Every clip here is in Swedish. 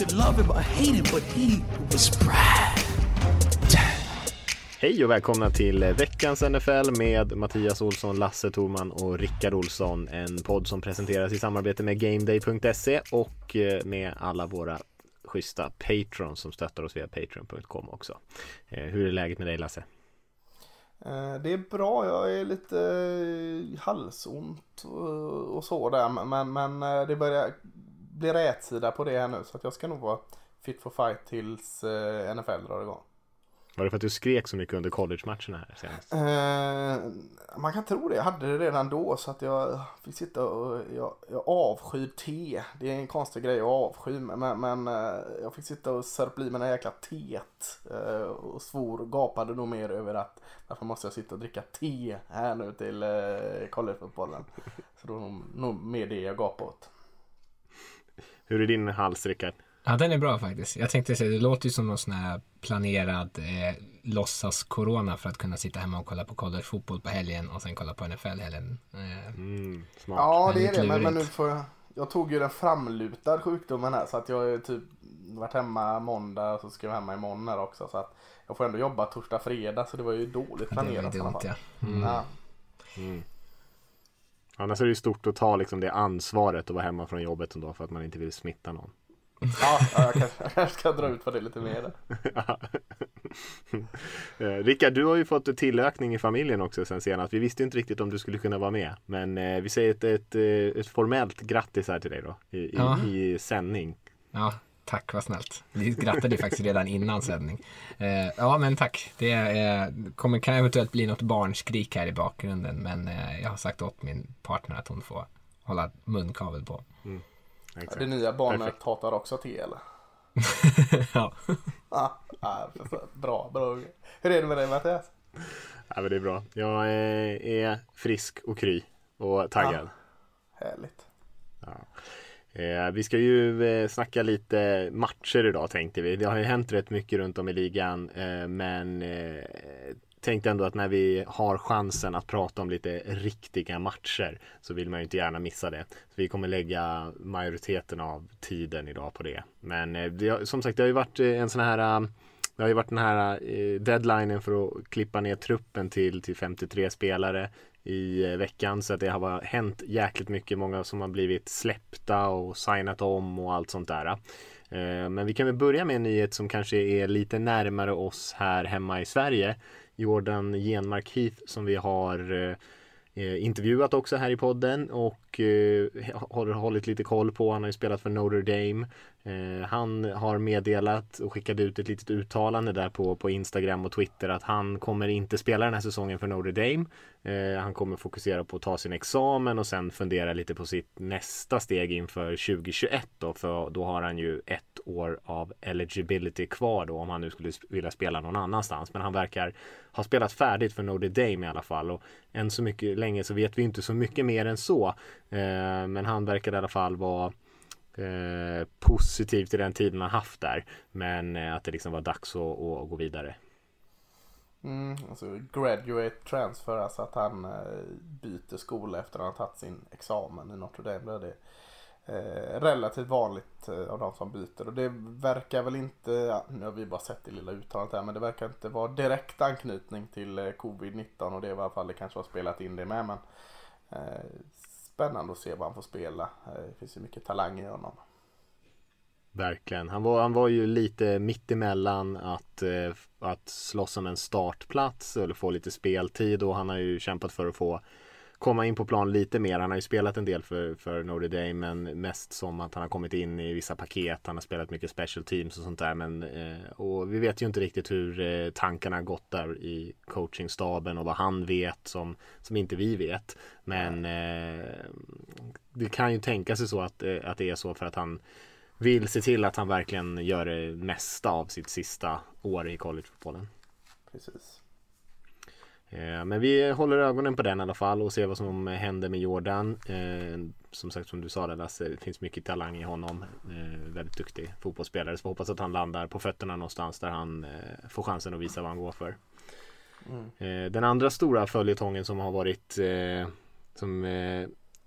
Could love him or hate him, but he was Brad. Hej och välkomna till veckans NFL med Mattias Olsson, Lasse Thorman och Rickard Olsson. En podd som presenteras i samarbete med GameDay.se och eh, med alla våra schyssta patrons som stöttar oss via patreon.com också. Eh, hur är läget med dig Lasse? Eh, Det är bra, jag är lite halsont och så där men, men det börjar bli rätsida på det här nu så att jag ska nog vara fit for fight tills eh, NFL drar igång. Var det för att du skrek så mycket under college-matcherna här senast? Eh, man kan tro det, jag hade det redan då så att jag fick sitta och jag, jag avskyr te. Det är en konstig grej att avsky men, men eh, jag fick sitta och sörpla i en jäkla teet eh, och svor och gapade nog mer över att varför måste jag sitta och dricka te här nu till eh, collegefotbollen. Så då var nog mer det jag gapade åt. Hur är din hals Rickard? Ja, den är bra faktiskt. Jag tänkte säga, det låter ju som någon sån här planerad eh, låtsas corona för att kunna sitta hemma och kolla på collegefotboll på helgen och sen kolla på NFL helgen. Eh, Mm. Ja det är det men, men nu får jag Jag tog ju den framlutad sjukdomen här så att jag är typ varit hemma måndag och så ska jag hemma imorgon här också så att jag får ändå jobba torsdag fredag så det var ju dåligt det var ju planerat i alla dumt fall. ja. Mm. Ja. Annars är det ju stort att ta liksom det ansvaret att vara hemma från jobbet ändå för att man inte vill smitta någon. Ja, ja, jag, kanske, jag ska dra ut på det lite mer. Eh, Rickard, du har ju fått en tillökning i familjen också sen senast. Vi visste inte riktigt om du skulle kunna vara med. Men eh, vi säger ett, ett, eh, ett formellt grattis här till dig då. I, i, Ja. i sändning. ja, tack vad snällt. Vi grattade faktiskt redan innan sändning. Eh, ja, men tack. Det eh, kommer, kan eventuellt bli något barnskrik här i bakgrunden men eh, jag har sagt åt min partner att hon får hålla munkavel på. Exakt. Det nya barnet Perfekt. hatar också te eller? ja. Ja, ja, bra, bra. Hur är det med dig Mattias? Ja, men det är bra. Jag eh, är frisk och kry och taggad. Härligt. Eh, vi ska ju eh, snacka lite matcher idag tänkte vi. Det har ju hänt rätt mycket runt om i ligan eh, men eh, tänkte ändå att när vi har chansen att prata om lite riktiga matcher så vill man ju inte gärna missa det. Så vi kommer lägga majoriteten av tiden idag på det. Men eh, det, har- som sagt det har ju varit eh, en sån här eh, det har ju varit den här deadlinen för att klippa ner truppen till, till 53 spelare i eh, veckan så att det har hänt jäkligt mycket. Många som har blivit släppta och signat om och allt sånt där. Eh, men vi kan väl börja med en nyhet som kanske är lite närmare oss här hemma i Sverige. Jordan Genmark Heath som vi har eh, intervjuat också här i podden och har hållit lite koll på. Han har ju spelat för Notre Dame. Eh, han har meddelat och skickade ut ett litet uttalande där på, på Instagram och Twitter att han kommer inte spela den här säsongen för Notre Dame. Eh, han kommer fokusera på att ta sin examen och sen fundera lite på sitt nästa steg inför 2021 då, för då har han ju ett år av eligibility kvar då om han nu skulle vilja spela någon annanstans. Men han verkar ha spelat färdigt för Notre Dame i alla fall och än så mycket länge så vet vi inte så mycket mer än så. Eh, men han verkar i alla fall vara eh, positiv till den tiden han haft där. Men eh, att det liksom var dags att, att gå vidare. Mm, alltså graduate transfer, alltså att han eh, byter skola efter att han tagit sin examen i Notre Dame. Det är eh, relativt vanligt eh, av de som byter. Och det verkar väl inte, ja, nu har vi bara sett det lilla uttalandet här, men det verkar inte vara direkt anknytning till eh, covid-19 och det var i alla fall det kanske har spelat in det med. Men eh, spännande att se vad han får spela. Eh, det finns ju mycket talang i honom. Verkligen. Han var, han var ju lite mittemellan att, eh, att slåss om en startplats eller få lite speltid och han har ju kämpat för att få komma in på plan lite mer. Han har ju spelat en del för, för Notre Dame men mest som att han har kommit in i vissa paket. Han har spelat mycket special teams och sånt där. Men, eh, och vi vet ju inte riktigt hur eh, tankarna har gått där i coachingstaben och vad han vet som, som inte vi vet. Men eh, det kan ju tänka sig så att, eh, att det är så för att han vill se till att han verkligen gör det mesta av sitt sista år i collegefotbollen. Precis. Eh, men vi håller ögonen på den i alla fall och ser vad som händer med Jordan. Eh, som sagt som du sa där Lasse, det finns mycket talang i honom. Eh, väldigt duktig fotbollsspelare. Så vi hoppas att han landar på fötterna någonstans där han får chansen att visa vad han går för. Mm. Den andra stora följetongen som har varit som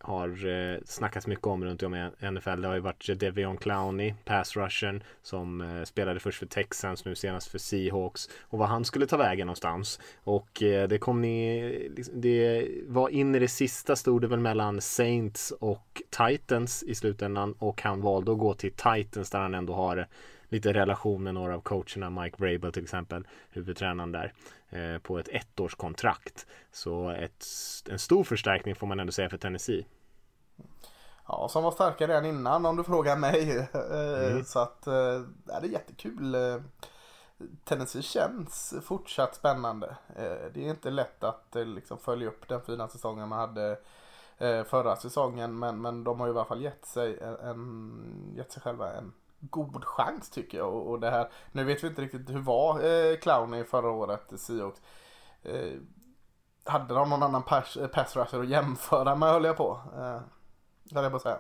har eh, snackats mycket om runt om i NFL. Det har ju varit Devion Clowney, pass rushen, som eh, spelade först för Texans, nu senast för Seahawks. Och vad han skulle ta vägen någonstans. Och eh, det kom ni, liksom, det var in i det sista stod det väl mellan Saints och Titans i slutändan. Och han valde att gå till Titans där han ändå har lite relation med några av coacherna, Mike Vrabel till exempel, huvudtränaren där, på ett ettårskontrakt. Så ett, en stor förstärkning får man ändå säga för Tennessee. Ja, som var starka redan innan om du frågar mig. Eh, mm. Så att eh, det är jättekul. Tennessee känns fortsatt spännande. Det är inte lätt att liksom följa upp den fina säsongen man hade förra säsongen men, men de har ju i alla fall gett sig, en, gett sig själva en god chans tycker jag. Och, och det här, nu vet vi inte riktigt hur var eh, Clowney förra året, Seahawks. Eh, hade de någon annan pass, eh, pass rusher att jämföra med höll jag på. Eh, höll jag på att säga.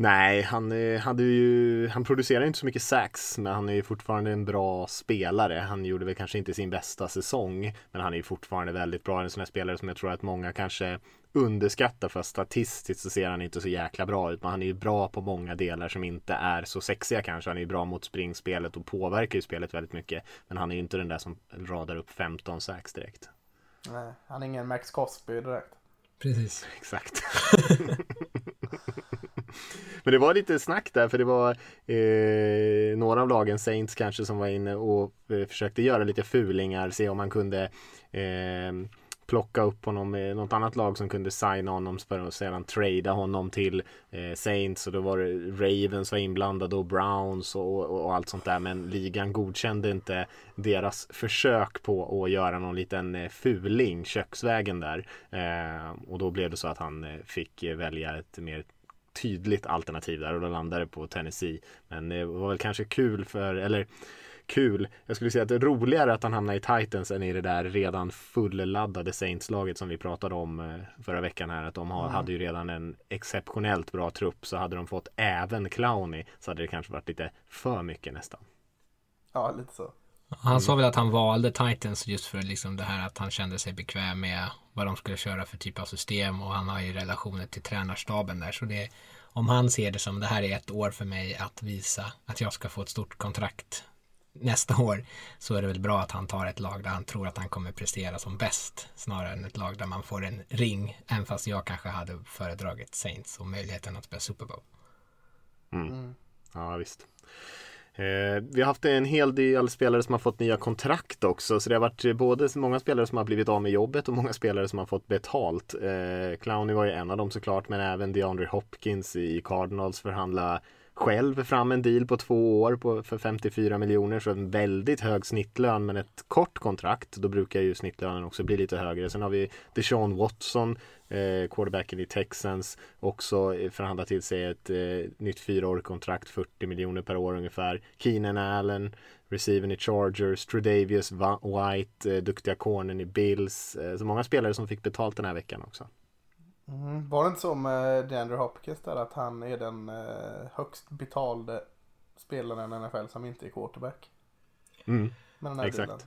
Nej, han, eh, hade ju, han producerar inte så mycket sax men han är ju fortfarande en bra spelare. Han gjorde väl kanske inte sin bästa säsong men han är ju fortfarande väldigt bra. En sån här spelare som jag tror att många kanske underskattar för statistiskt så ser han inte så jäkla bra ut. Men han är ju bra på många delar som inte är så sexiga kanske. Han är ju bra mot springspelet och påverkar ju spelet väldigt mycket. Men han är ju inte den där som radar upp 15 sax direkt. Nej, han är ingen Max Cosby direkt. Precis. Exakt. Men det var lite snack där för det var eh, några av lagen, Saints kanske, som var inne och eh, försökte göra lite fulingar, se om man kunde eh, plocka upp honom med något annat lag som kunde signa honom för att sedan trada honom till eh, Saints och då var det Ravens var inblandade och Browns och, och, och, allt sånt där. Men ligan godkände inte deras försök på att göra någon liten eh, fuling köksvägen där. Eh, och då blev det så att han eh, fick välja ett mer tydligt alternativ där och då landade det på Tennessee. Men det var väl kanske kul för eller kul. Jag skulle säga att det är roligare att han hamnar i Titans än i det där redan fulladdade Saints-laget som vi pratade om eh, förra veckan här. Att de har, mm. hade ju redan en exceptionellt bra trupp. Så hade de fått även Clowny så hade det kanske varit lite för mycket nästan. Ja, lite så. Han sa väl att han valde Titans just för liksom det här att han kände sig bekväm med vad de skulle köra för typ av system och han har ju relationer till tränarstaben där så det om han ser det som det här är ett år för mig att visa att jag ska få ett stort kontrakt nästa år så är det väl bra att han tar ett lag där han tror att han kommer prestera som bäst snarare än ett lag där man får en ring även fast jag kanske hade föredragit Saints och möjligheten att spela Super Bowl. Mm. Mm. Ja visst. Eh, vi har haft en hel del spelare som har fått nya kontrakt också. Så det har varit både många spelare som har blivit av med jobbet och många spelare som har fått betalt. Eh, Clowny var ju en av dem såklart, men även DeAndre Hopkins i Cardinals förhandla själv fram en deal på två år på, för 54 miljoner. Så en väldigt hög snittlön men ett kort kontrakt. Då brukar ju snittlönen också bli lite högre. Sen har vi Deshaun Watson, eh, quarterbacken i Texans, också eh, förhandlat till sig ett eh, nytt fyraårigt kontrakt, 40 miljoner per år ungefär. Keenan Allen, receiven i Chargers, Tredavious White, eh, duktiga cornern i Bills. Eh, så många spelare som fick betalt den här veckan också. Mm. Var det inte så med DeAndre Hopkins där att han är den eh, högst betalde spelaren i NFL som inte är quarterback? Mm. Exakt.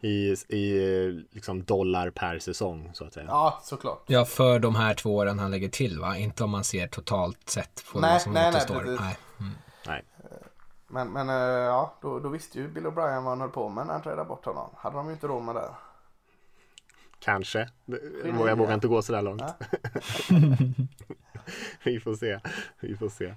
I, I liksom dollar per säsong så att säga. Ja, såklart. Ja, för de här två åren han lägger till va? Inte om man ser totalt sett på nej, vad som nej, återstår. Nej, nej. Mm. nej. Men, men eh, ja, då, då visste ju Bill O'Brien vad han höll på med när han trädde bort honom. Hade de ju inte råd med det. Kanske. Jag vågar inte gå så där långt. vi får se. Vi får se.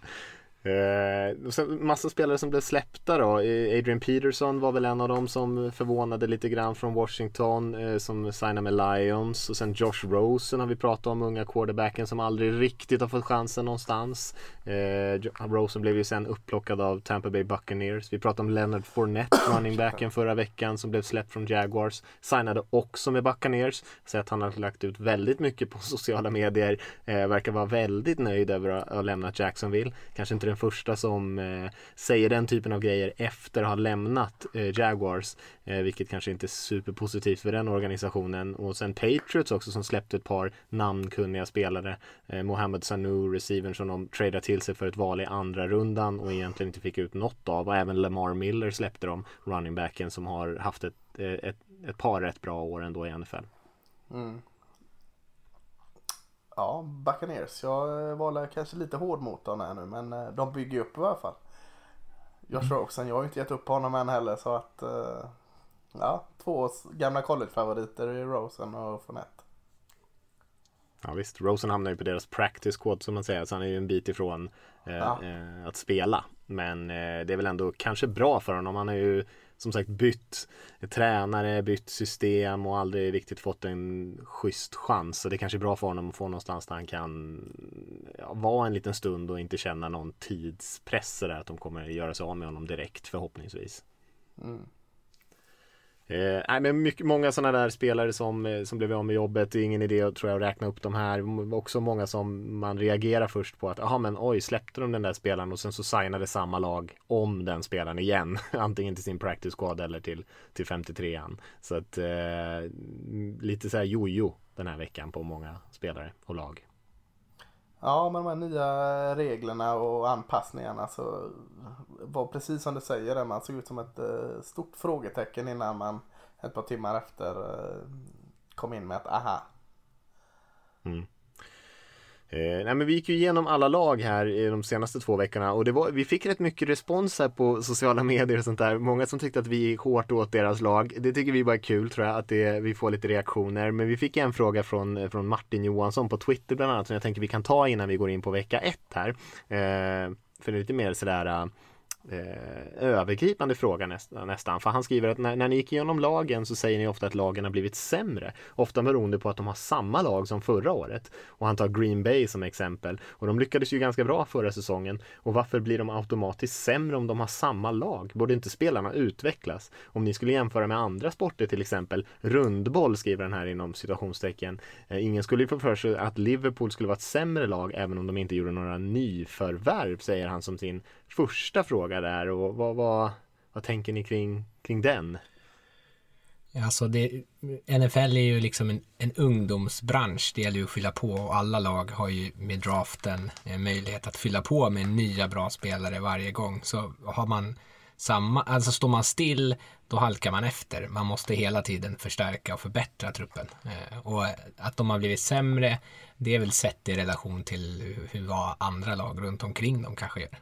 Eh, och sen massa spelare som blev släppta då. Eh, Adrian Peterson var väl en av dem som förvånade lite grann från Washington eh, som signade med Lions. Och sen Josh Rosen har vi pratat om, unga quarterbacken som aldrig riktigt har fått chansen någonstans. Eh, Rosen blev ju sen upplockad av Tampa Bay Buccaneers. Vi pratade om Leonard Fournette, running backen förra veckan som blev släppt från Jaguars. Signade också med Buccaneers. Så att han har lagt ut väldigt mycket på sociala medier. Eh, verkar vara väldigt nöjd över att ha lämnat Jacksonville. Kanske inte den första som eh, säger den typen av grejer efter att ha lämnat eh, Jaguars. Eh, vilket kanske inte är superpositivt för den organisationen. Och sen Patriots också som släppte ett par namnkunniga spelare. Eh, Mohamed Sanu, receivern som de tradade till sig för ett val i andra rundan och egentligen inte fick ut något av. Och även Lamar Miller släppte de, running backen som har haft ett, eh, ett, ett par rätt bra år ändå i NFL. Mm. Ja, Buccaneers. Jag var kanske lite hård mot dem här nu men eh, de bygger upp i alla fall. Josh. Rosen, jag har inte gett upp på honom än heller så att eh, Ja, två gamla collegefavoriter i Rosen och Fournette. Ja visst, Rosen hamnar ju på deras practice squad som man säger, så han är ju en bit ifrån eh, ja. eh, att spela. Men eh, det är väl ändå kanske bra för honom. Han har ju som sagt bytt tränare, bytt system och aldrig riktigt fått en schysst chans. Så det är kanske är bra för honom att få någonstans där han kan ja, vara en liten stund och inte känna någon tidspress där att de kommer göra sig av med honom direkt förhoppningsvis. Mm. Eh, nej, men mycket, många sådana där spelare som, eh, som blev av med jobbet. Det är ingen idé tror jag att räkna upp de här. Också många som man reagerar först på att jaha men oj släppte de den där spelaren och sen så signade samma lag om den spelaren igen. Antingen till sin practice squad eller till, till 53an. Så att eh, lite så här jojo den här veckan på många spelare och lag. Ja, men de här nya reglerna och anpassningarna så var precis som du säger man såg ut som ett eh, stort frågetecken innan man ett par timmar efter eh, kom in med ett aha. Mm. Eh, nej men vi gick ju igenom alla lag här de senaste två veckorna och det var, vi fick rätt mycket respons här på sociala medier och sånt där. Många som tyckte att vi gick hårt åt deras lag. Det tycker vi bara är kul tror jag, att det, vi får lite reaktioner. Men vi fick en fråga från, eh, från Martin Johansson på Twitter bland annat som jag tänker vi kan ta innan vi går in på vecka ett här. Eh, för det är lite mer sådär eh, eh, övergripande fråga nästan, nästan. För han skriver att när, när ni gick igenom lagen så säger ni ofta att lagen har blivit sämre. Ofta beroende på att de har samma lag som förra året. Och han tar Green Bay som exempel. Och de lyckades ju ganska bra förra säsongen. Och varför blir de automatiskt sämre om de har samma lag? Borde inte spelarna utvecklas? Om ni skulle jämföra med andra sporter till exempel. Rundboll skriver den här inom situationstecken. Eh, ingen skulle ju få för sig att Liverpool skulle vara ett sämre lag även om de inte gjorde några nyförvärv säger han som sin första fråga där och vad, vad, vad tänker ni kring, kring den? Alltså det, NFL är ju liksom en, en ungdomsbransch. Det gäller ju att fylla på och alla lag har ju med draften en möjlighet att fylla på med nya bra spelare varje gång. Så har man samma, alltså står man still då halkar man efter. Man måste hela tiden förstärka och förbättra truppen. Eh, och att de har blivit sämre, det är väl sett i relation till hur vad andra lag runt omkring dem kanske gör.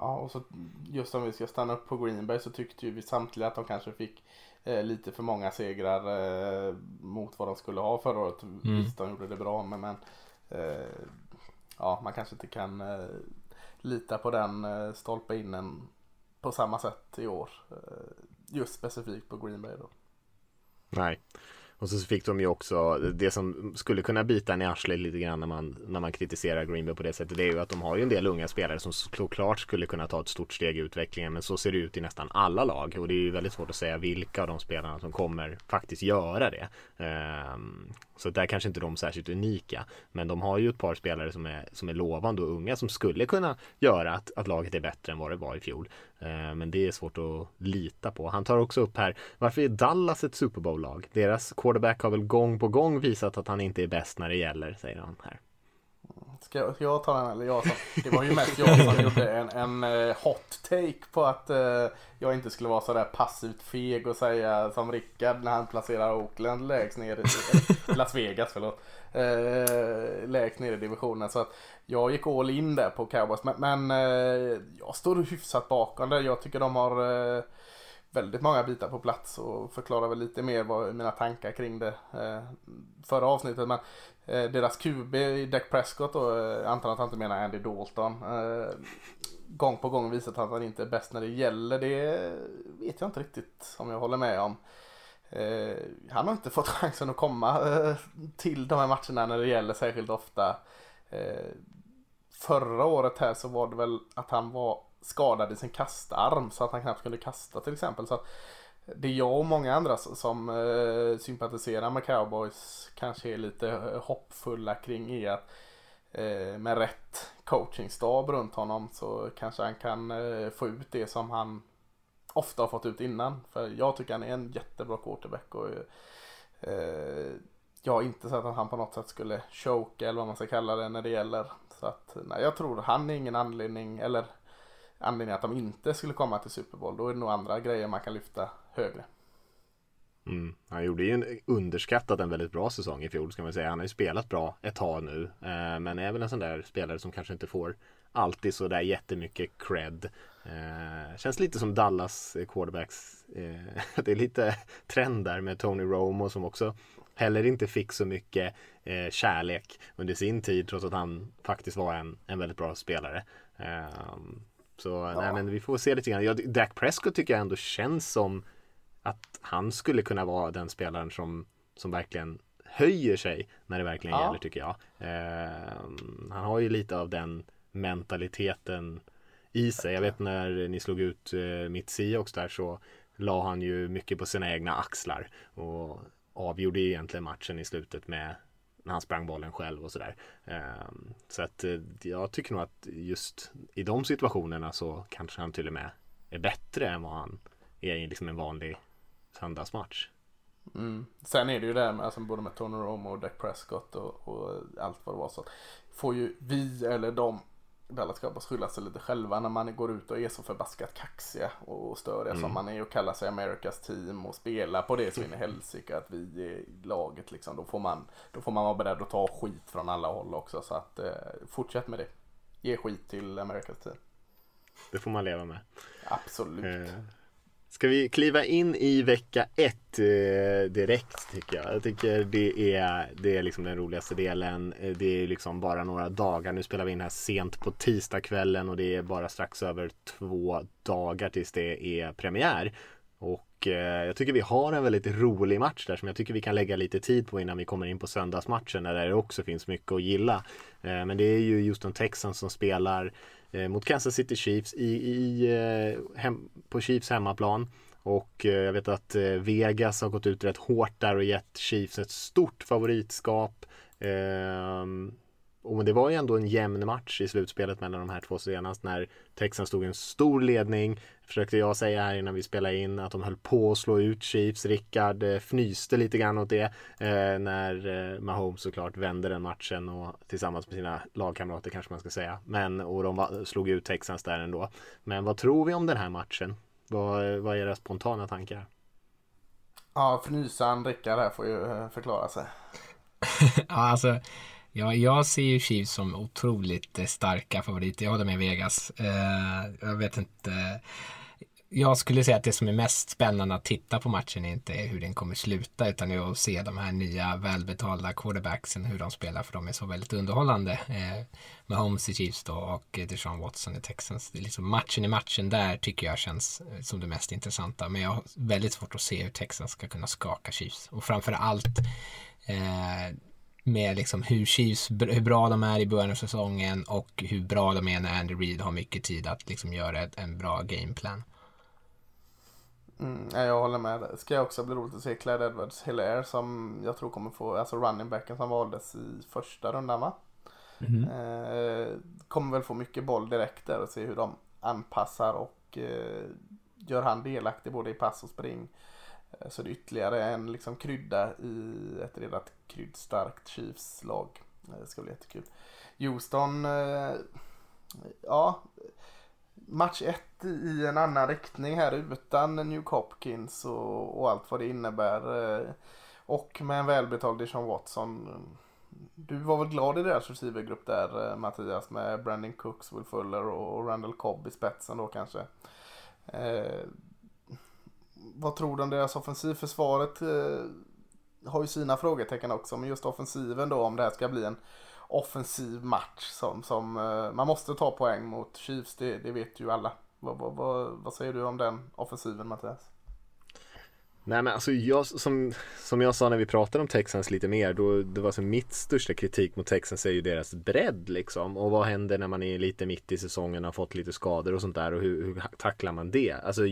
Ja, och så just om vi ska stanna upp på Green Bay så tyckte ju vi samtliga att de kanske fick eh, lite för många segrar eh, mot vad de skulle ha förra året. Mm. Visst, de gjorde det bra, men, men eh, ja, man kanske inte kan eh, lita på den eh, stolpe innen på samma sätt i år. Eh, just specifikt på Green Bay då. Nej. Och så fick de ju också det som skulle kunna bita en i arslet lite grann när man, när man kritiserar Green Bay på det sättet. Det är ju att de har ju en del unga spelare som såklart skulle kunna ta ett stort steg i utvecklingen. Men så ser det ut i nästan alla lag. Och det är ju väldigt svårt att säga vilka av de spelarna som kommer faktiskt göra det. Um, så där kanske inte de är särskilt unika. Men de har ju ett par spelare som är, som är lovande och unga som skulle kunna göra att, att laget är bättre än vad det var i fjol. Uh, men det är svårt att lita på. Han tar också upp här, varför är Dallas ett Super Bowl-lag? Deras quarterback har väl gång på gång visat att han inte är bäst när det gäller, säger han här. Ska jag, ta den eller jag som, Det var ju mest jag som gjorde en, en uh, hot take på att uh, jag inte skulle vara sådär passivt feg och säga som Rickard när han placerar Oakland lägst ner i Las Vegas förlåt. Uh, lägst ner i divisionen. Så att jag gick all in där på Cowboys. Men, men eh, jag står hyfsat bakom det. Jag tycker de har eh, väldigt många bitar på plats och förklarar väl lite mer vad mina tankar kring det eh, förra avsnittet. Men deras QB i Dak Prescott och antar att han inte menar Andy Dalton. Gång på gång visat att han inte är bäst när det gäller. Det vet jag inte riktigt om jag håller med om. Eh, han har inte fått chansen att komma eh, till de här matcherna när det gäller särskilt ofta. Förra året här så var det väl att han var skadad i sin kastarm så att han knappt kunde kasta till exempel. Så det är jag och många andra som eh, sympatiserar med cowboys kanske är lite eh, hoppfulla kring är att eh, med rätt coachingstab runt honom så kanske han kan eh, få ut det som han ofta har fått ut innan. För jag tycker han är en jättebra quarterback och eh, jag har inte sett att han på något sätt skulle choka eller vad man ska kalla det när det gäller. Så att nej, jag tror han är ingen anledning eller anledning att de inte skulle komma till Super Bowl. Då är det nog andra grejer man kan lyfta högre. Mm. Han gjorde ju en underskattat en väldigt bra säsong i fjol ska man säga. Han har ju spelat bra ett tag nu. Eh, men är väl en sån där spelare som kanske inte får alltid så där jättemycket cred. Eh, känns lite som Dallas quarterbacks. Eh, det är lite trend där med Tony Romo som också heller inte fick så mycket eh, kärlek under sin tid trots att han faktiskt var en, en väldigt bra spelare. Um, så ja. nej, men vi får se lite grann. Ja, Dak Prescott tycker jag ändå känns som att han skulle kunna vara den spelaren som, som verkligen höjer sig när det verkligen ja. gäller tycker jag. Um, han har ju lite av den mentaliteten i sig. Jag vet när ni slog ut uh, mitt Seahawks där så la han ju mycket på sina egna axlar och avgjorde egentligen matchen i slutet med när han sprang bollen själv och sådär. Ehm, så att eh, jag tycker nog att just i de situationerna så kanske han till och med är bättre än vad han är i liksom en vanlig söndagsmatch. Mm. Sen är det ju det här med, alltså, både med Tony Romo och Dak Prescott och, och allt vad det var så får ju vi eller de Dallas skylla sig lite själva när man går ut och är så förbaskat kaxiga och störiga mm. som man är och kallar sig Amerikas team och spelar på det så in i helsike att vi är laget liksom. Då får, man, då får man vara beredd att ta skit från alla håll också så att eh, fortsätt med det. Ge skit till Amerikas team. Det får man leva med. Absolut. Eh. Ska vi kliva in i vecka ett eh, direkt tycker jag. Jag tycker det är, det är liksom den roligaste delen. Eh, det är liksom bara några dagar. Nu spelar vi in här sent på tisdagskvällen och det är bara strax över två dagar tills det är premiär. Och eh, jag tycker vi har en väldigt rolig match där som jag tycker vi kan lägga lite tid på innan vi kommer in på söndagsmatchen där det också finns mycket att gilla. Men det är ju Houston Texans som spelar Eh, mot Kansas City Chiefs i, i, eh, hem, på Chiefs hemmaplan. Och eh, jag vet att eh, Vegas har gått ut rätt hårt där och gett Chiefs ett stort favoritskap. Ehm, och det var ju ändå en jämn match i slutspelet mellan de här två senast när Texans stod i en stor ledning. Försökte jag säga här innan vi spelade in att de höll på att slå ut Chiefs. Rickard eh, fnyste lite grann åt det eh, när eh, Mahomes såklart vände den matchen och tillsammans med sina lagkamrater kanske man ska säga. Men och de var, slog ut Texans där ändå. Men vad tror vi om den här matchen? Vad, vad är era spontana tankar? Ja, fnysan Rickard här får ju eh, förklara sig. ja, alltså Ja, jag ser ju Chiefs som otroligt eh, starka favoriter. Jag håller med Vegas. Eh, jag vet inte. Jag skulle säga att det som är mest spännande att titta på matchen är inte hur den kommer sluta utan är att se de här nya välbetalda quarterbacksen hur de spelar för de är så väldigt underhållande. Eh, med Holmes i Chiefs då och Deshaun Watson i Texans. Det är liksom matchen i matchen där tycker jag känns eh, som det mest intressanta. Men jag har väldigt svårt att se hur Texans ska kunna skaka Chiefs. Och framför allt eh, med liksom hur Chiefs, hur bra de är i början av säsongen och hur bra de är när Andy Reid har mycket tid att liksom göra ett, en bra gameplan. Mm, jag håller med. Det ska också bli roligt att se Clyde Edwards Hilaire som jag tror kommer få, alltså running backen som valdes i första rundan va? Mm. Eh, kommer väl få mycket boll direkt där och se hur de anpassar och eh, gör han delaktig både i pass och spring. Eh, så det är ytterligare en liksom krydda i ett redan kryddstarkt Chiefs-lag. Eh, det ska bli jättekul. Houston, eh, ja, match 1 i en annan riktning här utan New Hopkins och, och, allt vad det innebär. Och med en välbetald Deshaun Watson. Du var väl glad i deras receivergrupp där Mattias med Brandon Cooks, Will Fuller och Randall Cobb i spetsen då kanske vad tror du om deras offensiv? Försvaret eh, har ju sina frågetecken också, men just offensiven då om det här ska bli en offensiv match som, som eh, man måste ta poäng mot Chiefs, det, det vet ju alla. Vad, vad, vad, vad säger du om den offensiven Mattias? Nej men alltså jag, som, som jag sa när vi pratade om Texans lite mer, då, det var så mitt största kritik mot Texans är ju deras bredd liksom. Och vad händer när man är lite mitt i säsongen och har fått lite skador och sånt där och hur, hur tacklar man det? Alltså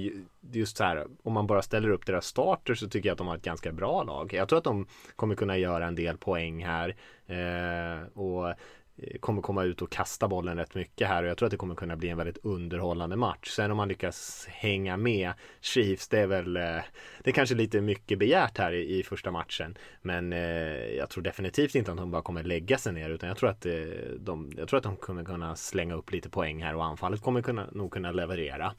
just så här, om man bara ställer upp deras starter så tycker jag att de har ett ganska bra lag. Jag tror att de kommer kunna göra en del poäng här. Eh, och Eh, kommer komma ut och kasta bollen rätt mycket här och jag tror att det kommer kunna bli en väldigt underhållande match. Sen om man lyckas hänga med Chiefs, det är väl eh, Det är kanske lite mycket begärt här i, i första matchen. Men eh, jag tror definitivt inte att de bara kommer lägga sig ner utan jag tror att eh, de, jag tror att de kommer kunna slänga upp lite poäng här och anfallet kommer kunna, nog kunna leverera.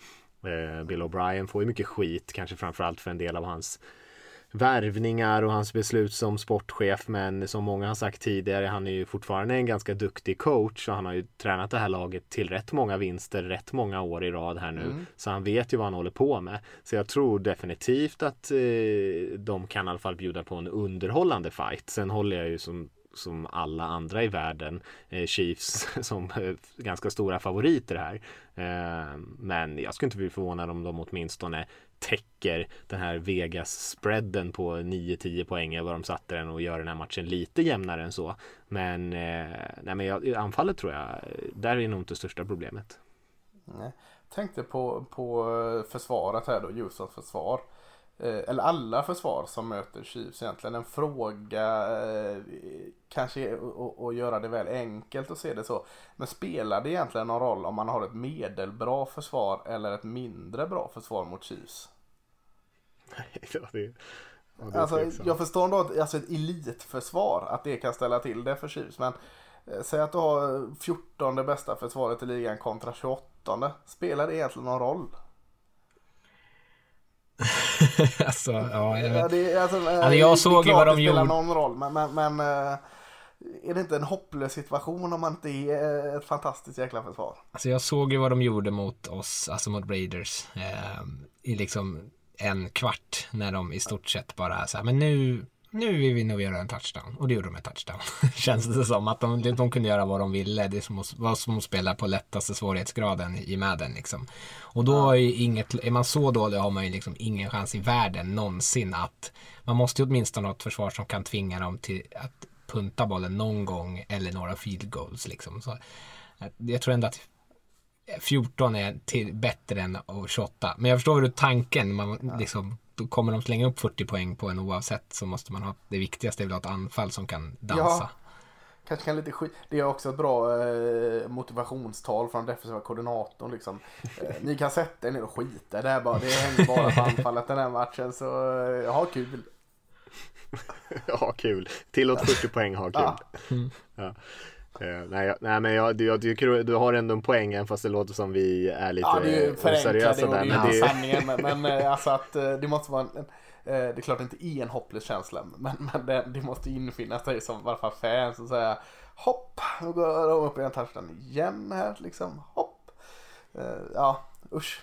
Bill O'Brien får ju mycket skit, kanske framförallt för en del av hans värvningar och hans beslut som sportchef. Men som många har sagt tidigare, han är ju fortfarande en ganska duktig coach och han har ju tränat det här laget till rätt många vinster rätt många år i rad här nu. Mm. Så han vet ju vad han håller på med. Så jag tror definitivt att eh, de kan i alla fall bjuda på en underhållande fight. Sen håller jag ju som som alla andra i världen eh, Chiefs som eh, ganska stora favoriter här. Eh, men jag skulle inte bli förvånad om de åtminstone täcker den här Vegas-spreaden på 9-10 poäng vad de satte den och gör den här matchen lite jämnare än så. Men, eh, nej, men jag, anfallet tror jag, där är nog inte största problemet. Nej. Tänkte på, på försvaret här då, Ljusdals försvar. Eh, eller alla försvar som möter Chiefs egentligen. En fråga eh, kanske att göra det väl enkelt att se det så. Men spelar det egentligen någon roll om man har ett medelbra försvar eller ett mindre bra försvar mot Chiefs? ja, det, det alltså, jag förstår ändå att alltså ett elitförsvar, att det kan ställa till det för Chiefs. Men eh, säg att du har 14 bästa försvaret i ligan kontra 28. Spelar det egentligen någon roll? alltså, ja, jag vet. Ja, det, alltså, alltså, jag såg ju vad de gjorde. Det spelar någon roll, men, men, men eh, är det inte en hopplös situation om man inte är ett fantastiskt jäkla försvar? Alltså jag såg ju vad de gjorde mot oss, alltså mot Raiders. Eh, I liksom en kvart när de i stort sett bara så här, men nu nu vill vi nog göra en touchdown. Och det gjorde de en touchdown. Känns det som. Att de, de kunde göra vad de ville. Det som var som att spela på lättaste svårighetsgraden i Madden. Liksom. Och då är, inget, är man så dålig har man ju liksom ingen chans i världen någonsin att man måste ju åtminstone ha ett försvar som kan tvinga dem till att punta bollen någon gång eller några field goals. Liksom. Så, jag tror ändå att 14 är till, bättre än 28. Men jag förstår hur tanken, man liksom kommer de slänga upp 40 poäng på en oavsett så måste man ha det viktigaste är väl att ha ett anfall som kan dansa. Ja, kanske kan lite skit. Det är också ett bra eh, motivationstal från defensiva koordinatorn liksom. Eh, ni kan sätta er ner och skita det här bara. Det hänger bara på anfallet den här matchen så eh, ha kul. ha kul. Tillåt 40 poäng, ha kul. Ja. Mm. Ja. Uh, nej, nej, men jag, jag tycker du har ändå en poäng även fast det låter som vi är lite ja, det är ju oseriösa där. Det är sanningen, men, men eh, alltså att eh, det måste vara en, det är klart inte är en hopplös känsla, men, men det, det måste infinna sig som varför fans och säga hopp, nu går de upp i en touchdown igen här liksom, hopp. Ja, usch.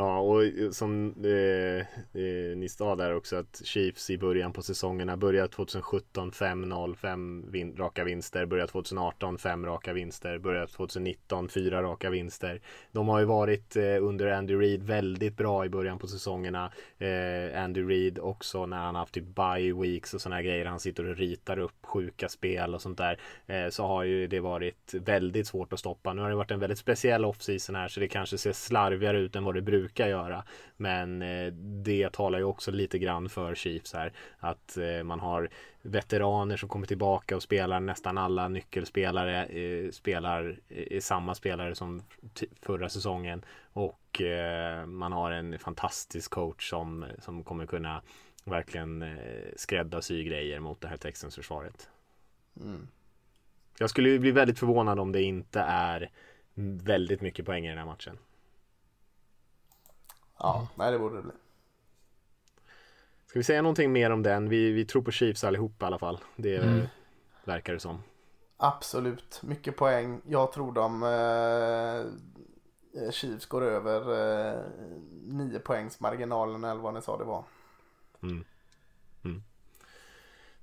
Ja, och eh, som eh, eh, ni sa där också att Chiefs i början på säsongerna började 2017 5-0, 5 vin raka vinster, började 2018 5 raka vinster, började 2019 4 raka vinster. De har ju varit eh, under Andy Reid väldigt bra i början på säsongerna. Eh, Andy Reid också när han haft typ bye weeks och sådana grejer, han sitter och ritar upp sjuka spel och sånt där, eh, så har ju det varit väldigt svårt att stoppa. Nu har det varit en väldigt speciell offseason här så det kanske ser slarvigare ut än vad det brukar brukar göra. Men eh, det talar ju också lite grann för Chiefs här. Att eh, man har veteraner som kommer tillbaka och spelar nästan alla nyckelspelare eh, spelar samma spelare som förra säsongen. Och man har en fantastisk coach som, som kommer kunna verkligen skräddarsy grejer mot det här Texans försvaret. Mm. Jag skulle bli väldigt förvånad om det inte är väldigt mycket poäng i den här matchen. Ja, nej det borde det bli. Ska vi säga någonting mer om den? Vi, vi tror på Chiefs allihopa i alla fall. Det mm. verkar det som. Absolut, mycket poäng. Jag tror de... Eh, Chiefs går över eh, 9 poängs marginalen eller vad ni sa det var. Mm. Mm.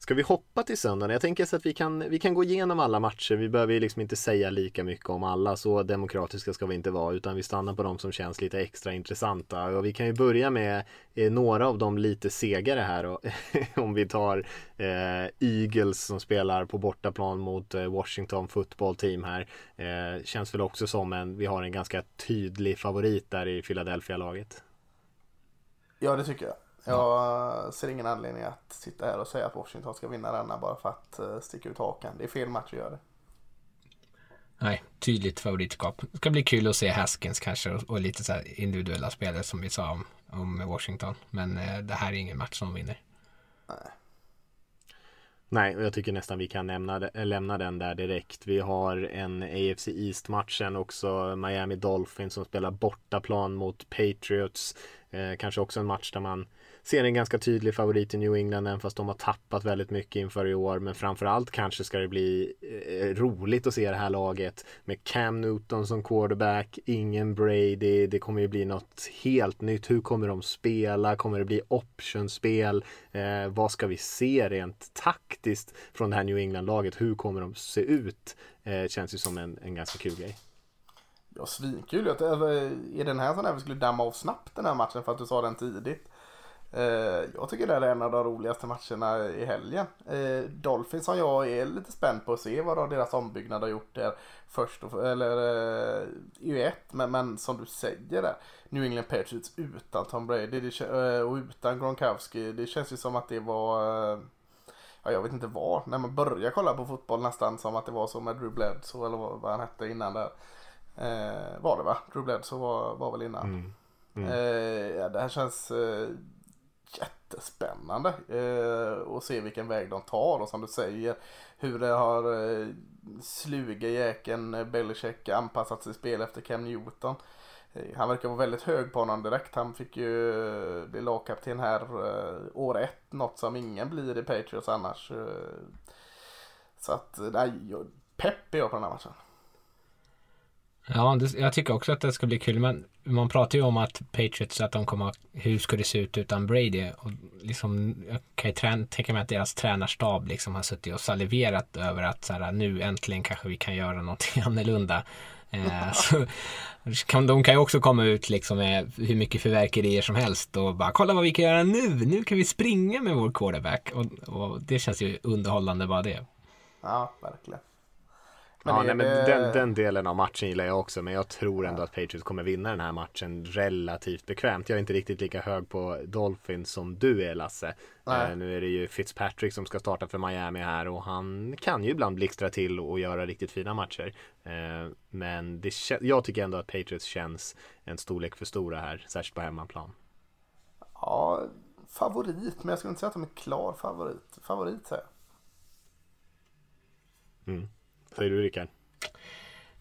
Ska vi hoppa till söndagen? Jag tänker så att vi kan, vi kan gå igenom alla matcher. Vi behöver ju liksom inte säga lika mycket om alla. Så demokratiska ska vi inte vara. Utan vi stannar på de som känns lite extra intressanta. Och vi kan ju börja med eh, några av de lite segare här. Och, om vi tar eh, Eagles som spelar på bortaplan mot eh, Washington football team här. Eh, känns väl också som en, vi har en ganska tydlig favorit där i Philadelphia-laget. Ja, det tycker jag. Jag ser ingen anledning att sitta här och säga att Washington ska vinna denna bara för att uh, sticka ut hakan. Det är fel match att göra det. Nej, tydligt favoritskap. Det ska bli kul att se Haskins kanske och, lite så här individuella spelare som vi sa om, om Washington. Men uh, det här är ingen match som vinner. Nej. Nej, och jag tycker nästan vi kan lämna, lämna den där direkt. Vi har en AFC East-matchen också. Miami Dolphins som spelar bortaplan mot Patriots. Eh, kanske också en match där man ser en ganska tydlig favorit i New England även fast de har tappat väldigt mycket inför i år. Men framförallt kanske ska det bli eh, roligt att se det här laget med Cam Newton som quarterback, ingen Brady. Det kommer ju bli något helt nytt. Hur kommer de spela? Kommer det bli optionspel? Eh, vad ska vi se rent taktiskt från det här New England-laget? Hur kommer de se ut? Eh, känns ju som en, en ganska kul grej. Ja, svinkul. Är den här sån här vi skulle damma av snabbt den här matchen för att du sa den tidigt? Eh, jag tycker det är en av de roligaste matcherna i helgen. Eh, Dolphins som jag är lite spänd på att se vad deras ombyggnad har gjort där först. Eller eh, U1. Men, men som du säger där. New England Patriots utan Tom Brady och utan Gronkowski. Det känns ju som att det var ja, jag vet inte vad. När man börjar kolla på fotboll nästan som att det var så med Drew Bledsoe eller vad han hette innan där. Var det va? Drew Bledsoe var, var väl innan. Mm. Mm. Ja, det här känns jättespännande eh, att se vilken väg de tar och som du säger hur det har eh, sluga jäkeln Belichick anpassat sitt spel efter Cam Newton. Eh, han verkar vara väldigt hög på honom direkt. Han fick ju eh, bli lagkapten här eh, år ett, något som ingen blir i Patriots annars. Eh, så att, nej, pepp är jag på den här matchen. Ja, det, jag tycker också att det ska bli kul. Men man pratar ju om att Patriots, att de kommer, hur ska det se ut utan Brady? Och liksom, jag kan ju trän, tänka mig att deras tränarstab liksom har suttit och saliverat över att så här, nu äntligen kanske vi kan göra någonting annorlunda. Eh, så, kan, de kan ju också komma ut liksom med hur mycket fyrverkerier som helst och bara kolla vad vi kan göra nu. Nu kan vi springa med vår quarterback. Och, och det känns ju underhållande bara det. Ja, verkligen. Men ja, nej, men det... den, den, delen av matchen gillar jag också. Men jag tror ändå ja. att Patriots kommer vinna den här matchen relativt bekvämt. Jag är inte riktigt lika hög på Dolphins som du är Lasse. Eh, nu är det ju Fitzpatrick som ska starta för Miami här och han kan ju ibland blixtra till och göra riktigt fina matcher. Eh, men det, jag tycker ändå att Patriots känns en storlek för stora här, särskilt på hemmaplan. Ja, favorit, men jag skulle inte säga att de är klar favorit. Favorit säger jag. Mm. Säger du Rickard?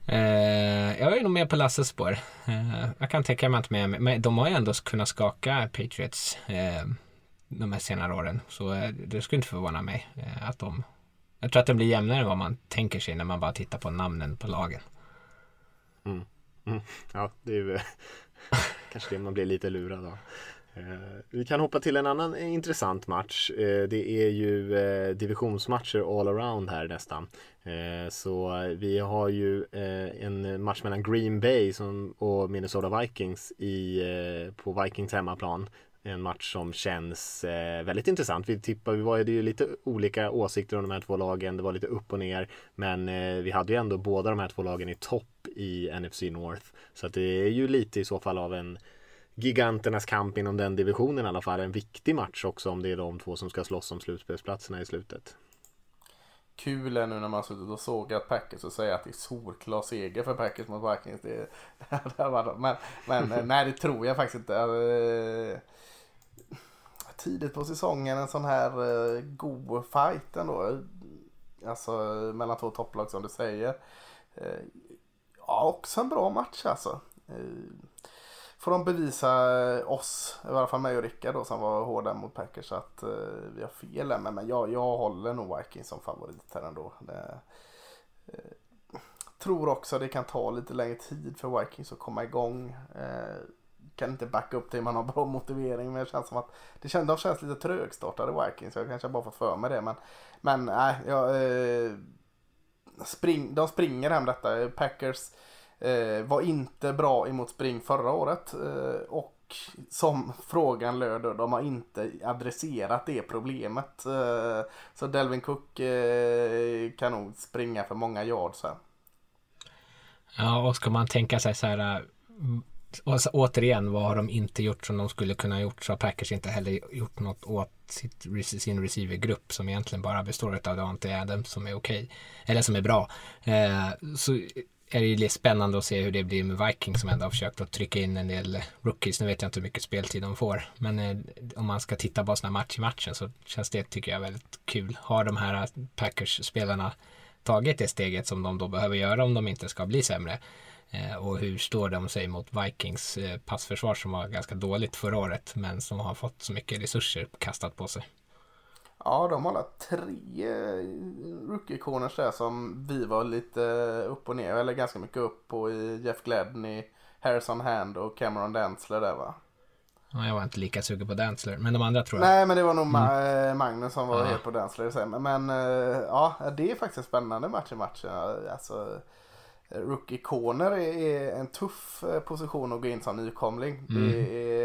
Eh, jag är nog med på Lasses spår. Eh, jag kan tänka mig att med, men de har ju ändå kunnat skaka Patriots eh, de här senare åren. Så eh, det skulle inte förvåna mig eh, att de... Jag tror att det blir jämnare än vad man tänker sig när man bara tittar på namnen på lagen. Mm. Mm. Ja, det är ju kanske det man blir lite lurad av. Eh, vi kan hoppa till en annan eh, intressant match. Eh, det är ju divisionsmatcher all around här nästan. Så vi har ju en match mellan Green Bay och Minnesota Vikings i, på Vikings hemmaplan. En match som känns väldigt intressant. Vi tippade, vi var ju lite olika åsikter om de här två lagen. Det var lite upp och ner. Men vi hade ju ändå båda de här två lagen i topp i NFC North. Så att det är ju lite i så fall av en giganternas kamp inom den divisionen i alla fall. En viktig match också om det är de två som ska slåss om slutspelsplatserna i slutet. Kul är nu när man suttit och sågat Packers och säger att det är solklar seger för Packers mot Vikings. Det, det men, men eh, nej, det tror jag faktiskt inte. Alltså, eh, tidigt på säsongen en sån här eh, god fight ändå. Alltså mellan två topplag som du säger. Ja, också en bra match alltså. Får de bevisa eh, oss, i alla fall mig och Rickard då som var hårda mot Packers att eh, vi har fel. Men, men jag, jag håller nog Vikings som favorit här ändå. Det, eh, tror också det kan ta lite längre tid för Vikings att komma igång. Eh, kan inte backa upp det man har bra motivering men det känns som att det känns, de känns lite trögstartade Vikings. Jag kanske bara fått för mig det men men nej, jag, eh, spring, de springer hem detta. Packers eh, Eh, var inte bra emot spring förra året eh, och som frågan löd då, de har inte adresserat det problemet. Eh, så Delvin Cook eh, kan nog springa för många yards här. Ja, och ska man tänka sig så här eh, återigen, vad har de inte gjort som de skulle kunna gjort? Så har Packers inte heller gjort något åt sitt, sin receivergrupp som egentligen bara består av Dante Adams som är okej. Okay, eller som är bra. Eh, så är det ju spännande att se hur det blir med Vikings som ändå har försökt att trycka in en del rookies. Nu vet jag inte hur mycket speltid de får. Men eh, om man ska titta bara sådana match i matchen så känns det, tycker jag, väldigt kul. Har de här eh, Packers-spelarna tagit det steget som de då behöver göra om de inte ska bli sämre? Eh, och hur står de sig mot Vikings eh, passförsvar som var ganska dåligt förra året men som har fått så mycket resurser kastat på sig? Ja, de har tre eh, rookie-corners där som vi var lite upp och ner, eller ganska mycket upp på i Jeff Gladney, Harrison Hand och Cameron Dantzler där va? Ja, jag var inte lika sugen på Dantzler, men de andra tror jag. Nej, men det var nog mm. Magnus som var ja. helt på Dantzler. Men ja, det är faktiskt en spännande match i matchen. Alltså, Rookie-corner är en tuff eh, position att gå in som nykomling. Mm. Det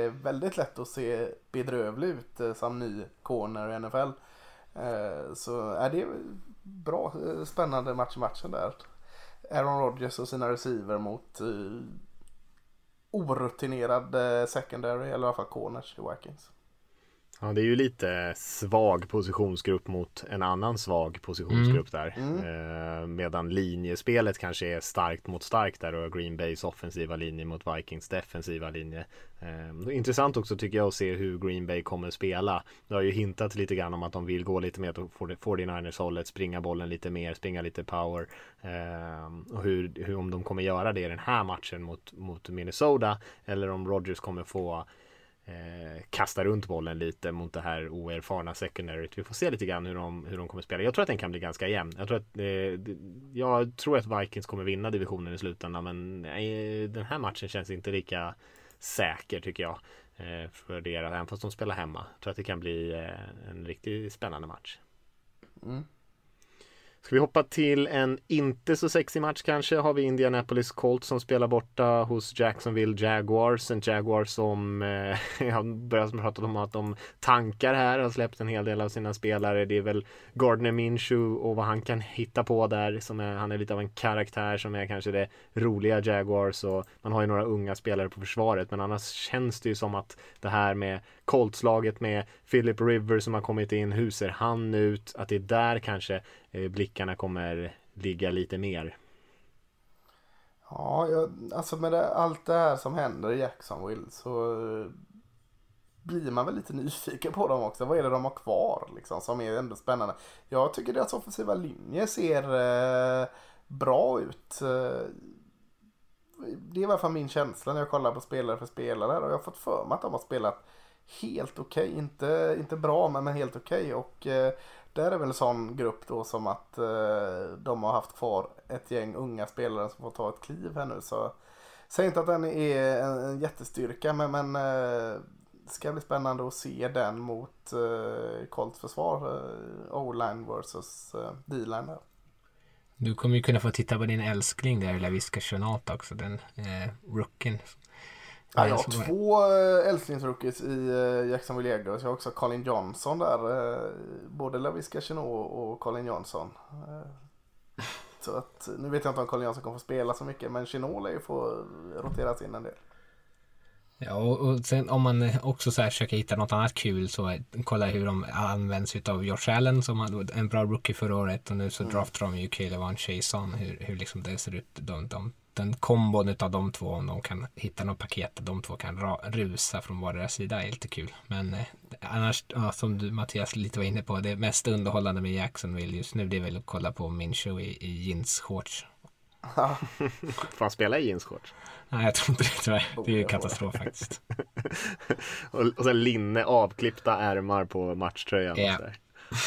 är väldigt lätt att se bedrövlig ut eh, som ny corner i NFL. Eh, så eh, är det bra eh, spännande match i matchen där. Aaron Rodgers och sina receiver mot orutinerad secondary eller i alla fall corners i Vikings. Ja, det är ju lite svag positionsgrupp mot en annan svag positionsgrupp mm. där. Mm. Eh, medan linjespelet kanske är starkt mot starkt där och Green Bays offensiva linje mot Vikings defensiva linje. Eh, intressant också tycker jag att se hur Green Bay kommer spela. Det har ju hintat lite grann om att de vill gå lite mer åt 49ers hållet, springa bollen lite mer, springa lite power. Eh, och hur, hur, om de kommer göra det i den här matchen mot, mot Minnesota eller om Rodgers kommer få eh, kasta runt bollen lite mot det här oerfarna secondaryt. Vi får se lite grann hur de, hur de kommer spela. Jag tror att den kan bli ganska jämn. Jag tror att, eh, jag tror att Vikings kommer vinna divisionen i slutändan men eh, den här matchen känns inte lika säker tycker jag. Eh, för deras, även fast de spelar hemma. Jag tror att det kan bli eh, en riktigt spännande match. Mm. Ska vi hoppa till en inte så sexig match kanske har vi Indianapolis Colts som spelar borta hos Jacksonville Jaguars. En Jaguar som eh, jag börjat prata om att de tankar här, har släppt en hel del av sina spelare. Det är väl Gardner Minshew och vad han kan hitta på där. Som är, han är lite av en karaktär som är kanske det roliga Jaguars och man har ju några unga spelare på försvaret men annars känns det ju som att det här med Colts-laget med Philip River som har kommit in, hur ser han ut? Att det är där kanske eh, blickarna kommer ligga lite mer. Ja, jag, alltså med det, allt det här som händer i Jacksonville så eh, blir man väl lite nyfiken på dem också. Vad är det de har kvar liksom som är ändå spännande? Jag tycker deras offensiva linje ser eh, bra ut. Eh, det är i alla fall min känsla när jag kollar på spelare för spelare och jag har fått för mig att de har spelat helt okej. Okay. Inte, inte bra men, men helt okej. Okay. Och eh, där är väl en sån grupp då som att eh, de har haft kvar ett gäng unga spelare som får ta ett kliv här nu. Så säg inte att den är en, en jättestyrka men, men eh, ska bli spännande att se den mot eh, Colts försvar. Eh, O-line versus eh, D-line där. Du kommer ju kunna få titta på din älskling där, Laviska Chenat också, den eh, rookien Ja, jag har två eh, älsklingsrookies i eh, Jacksonville Jaguars. Jag har också Colin Johnson där. Eh, både Laviska Chenot och Colin Johnson. Så att, nu vet jag inte om Colin Johnson kommer få spela så mycket men Chenot lär ju få roteras in en del. Ja, och, sen om man också så här försöker hitta något annat kul så kolla hur de används utav Josh Allen som hade en bra rookie förra året och nu så mm. draftar de ju Caleb Chason hur, hur liksom det ser ut. De, de den kombon av de två, om de kan hitta något paket där de två kan rusa från vardera sida är lite kul. Men eh, annars, ja, som du Mattias lite var inne på, det mest underhållande med Jacksonville just nu det är väl att kolla på Minshew i, i jeansshorts. Får han spela i jeansshorts? Nej, jag tror inte det tyvärr. Det är ju katastrof faktiskt. och, och sen linne avklippta ärmar på matchtröjan. Ja. Ja.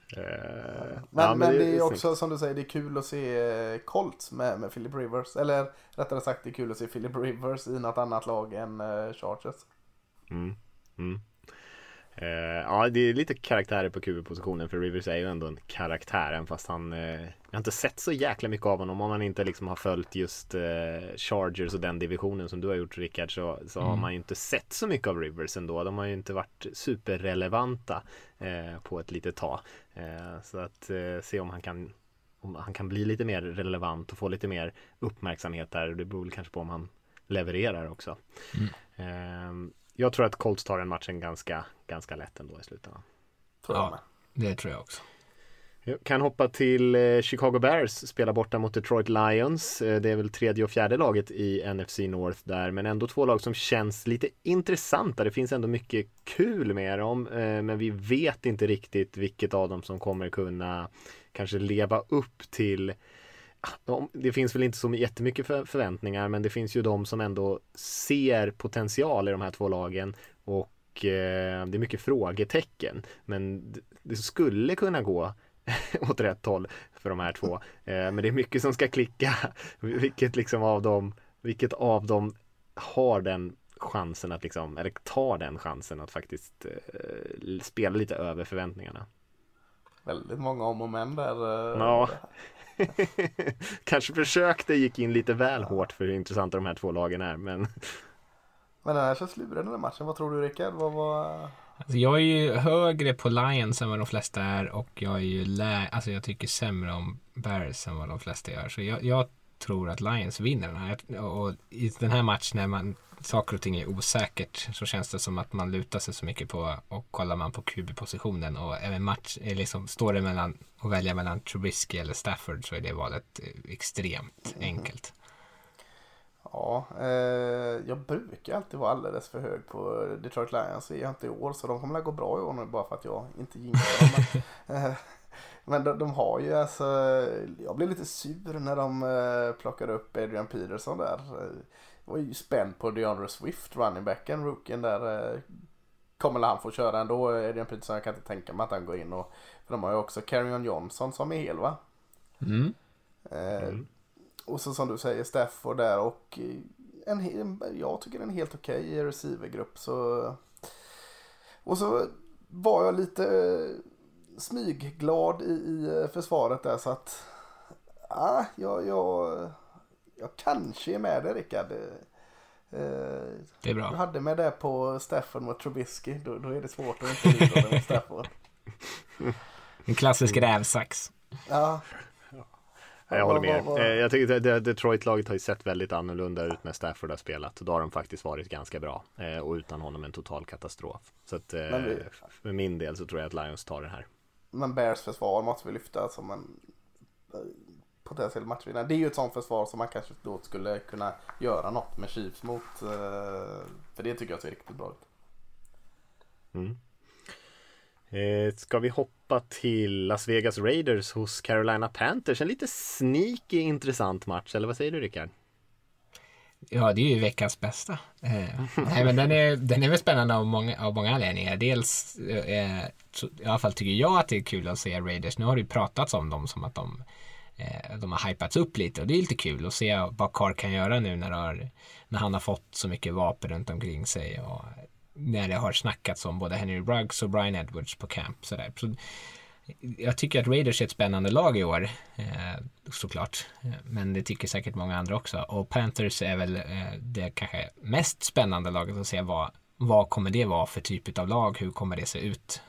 Eh, Men, ja, men, det är snyggt. också som du säger, det är kul att se Colts med, med Philip Rivers. Eller rättare sagt, det är kul att se Philip Rivers i något annat lag än uh, Chargers. Mm. Mm. Eh, ja, det är lite karaktärer på QB-positionen för Rivers är ju ändå en karaktär även fast han eh, Jag har inte sett så jäkla mycket av honom om man inte liksom har följt just eh, Chargers och den divisionen som du har gjort Rickard så, så har man ju inte sett så mycket av Rivers ändå. De har ju inte varit superrelevanta på ett litet tag. Så att se om han kan om han kan bli lite mer relevant och få lite mer uppmärksamhet där. Det beror väl kanske på om han levererar också. Eh, jag tror att Colts tar den matchen ganska, ganska lätt ändå i slutändan. Tror jag Ja. Det tror jag också. Jag kan hoppa till eh, Chicago Bears, spela borta mot Detroit Lions. Eh, Det är väl tredje och fjärde laget i NFC North där, men ändå två lag som känns lite intressanta. Det finns ändå mycket kul med dem, eh, men vi vet inte riktigt vilket av dem som kommer kunna kanske leva upp till de- det finns väl inte så jättemycket för- förväntningar men det finns ju de som ändå ser potential i de här två lagen och eh, det är mycket frågetecken men det skulle kunna gå åt rätt håll för de här två eh, men det är mycket som ska klicka vilket liksom av dem vilket av dem har den chansen att liksom eller tar den chansen att faktiskt eh, spela lite över förväntningarna Väldigt många om och men där. eh, Ja. Kanske försökte, gick in lite väl hårt för hur intressanta de här två lagen är. Men Men den här känns lurig den här matchen. Vad tror du Rickard? Vad var... Alltså jag är ju högre på Lions än vad de flesta är och jag är ju lä- alltså jag tycker sämre om Bears än vad de flesta gör. Så jag, jag tror att Lions vinner den här. Och och i den här matchen när man saker och ting är osäkert så känns det som att man lutar sig så mycket på och kollar man på QB-positionen och även match, är liksom, står det mellan att välja mellan Trubisky eller Stafford så är det valet eh, extremt enkelt. Ja, eh, jag brukar alltid vara alldeles för hög på Detroit Lions. Det är jag inte i år så de kommer att gå bra i år nu bara för att jag inte jinxar dem. Men, eh, men de, de har ju alltså, jag blev lite sur när de eh, plockade upp Adrian Peterson där. Var ju spänd på DeAndre Swift, running backen, rookien där. eh, Kommer han få köra ändå, Adrian Peterson? Jag kan inte tänka mig att han går in och, för de har ju också Carrion Johnson som är hel va? Mm. Eh, Och så som du säger Stafford där och eh, en, jag tycker en helt okej receivergrupp. Så, och så var jag lite smygglad i, i försvaret där så att ah, jag, jag, jag kanske är med dig Rickard. Eh, Det är bra. hade med det på Stafford mot Trubisky. Då, då är det svårt att inte lita mot Stafford. En klassisk rävsax. Ja, jag håller med. Eh, Jag tycker att det- Detroit-laget har ju sett väldigt annorlunda ut när Stafford har spelat. Då har de faktiskt varit ganska bra. Eh, Och utan honom en total katastrof. Så att eh, Men vi- för min del så tror jag att Lions tar det här. Men Bears försvar måste vi lyfta som en eh, potentiell matchvinnare. Det är ju ett sånt försvar som man kanske då skulle kunna göra något med Chiefs mot. eh, För det tycker jag ser riktigt bra ut. Eh, Ska vi hoppa till Las Vegas Raiders hos Carolina Panthers? En lite sneaky intressant match, eller vad säger du Rickard? Ja, det är ju veckans bästa. Eh, nej, men den är, den är väl spännande av många, av många anledningar. Dels, eh, så, i alla fall tycker jag att det är kul att se Raiders. Nu har det ju pratats om dem som att de, Eh, de har hypats upp lite och det är lite kul att se vad Carr kan göra nu när, har, när han har fått så mycket vapen runt omkring sig och när det har snackats om både Henry Ruggs och Brian Edwards på camp. Sådär. Så, jag tycker att Raiders är ett spännande lag i år, eh, såklart. Men det tycker säkert många andra också. Och Panthers är väl eh, det kanske mest spännande laget att se vad, vad kommer det vara för typ av lag? Hur kommer det se ut?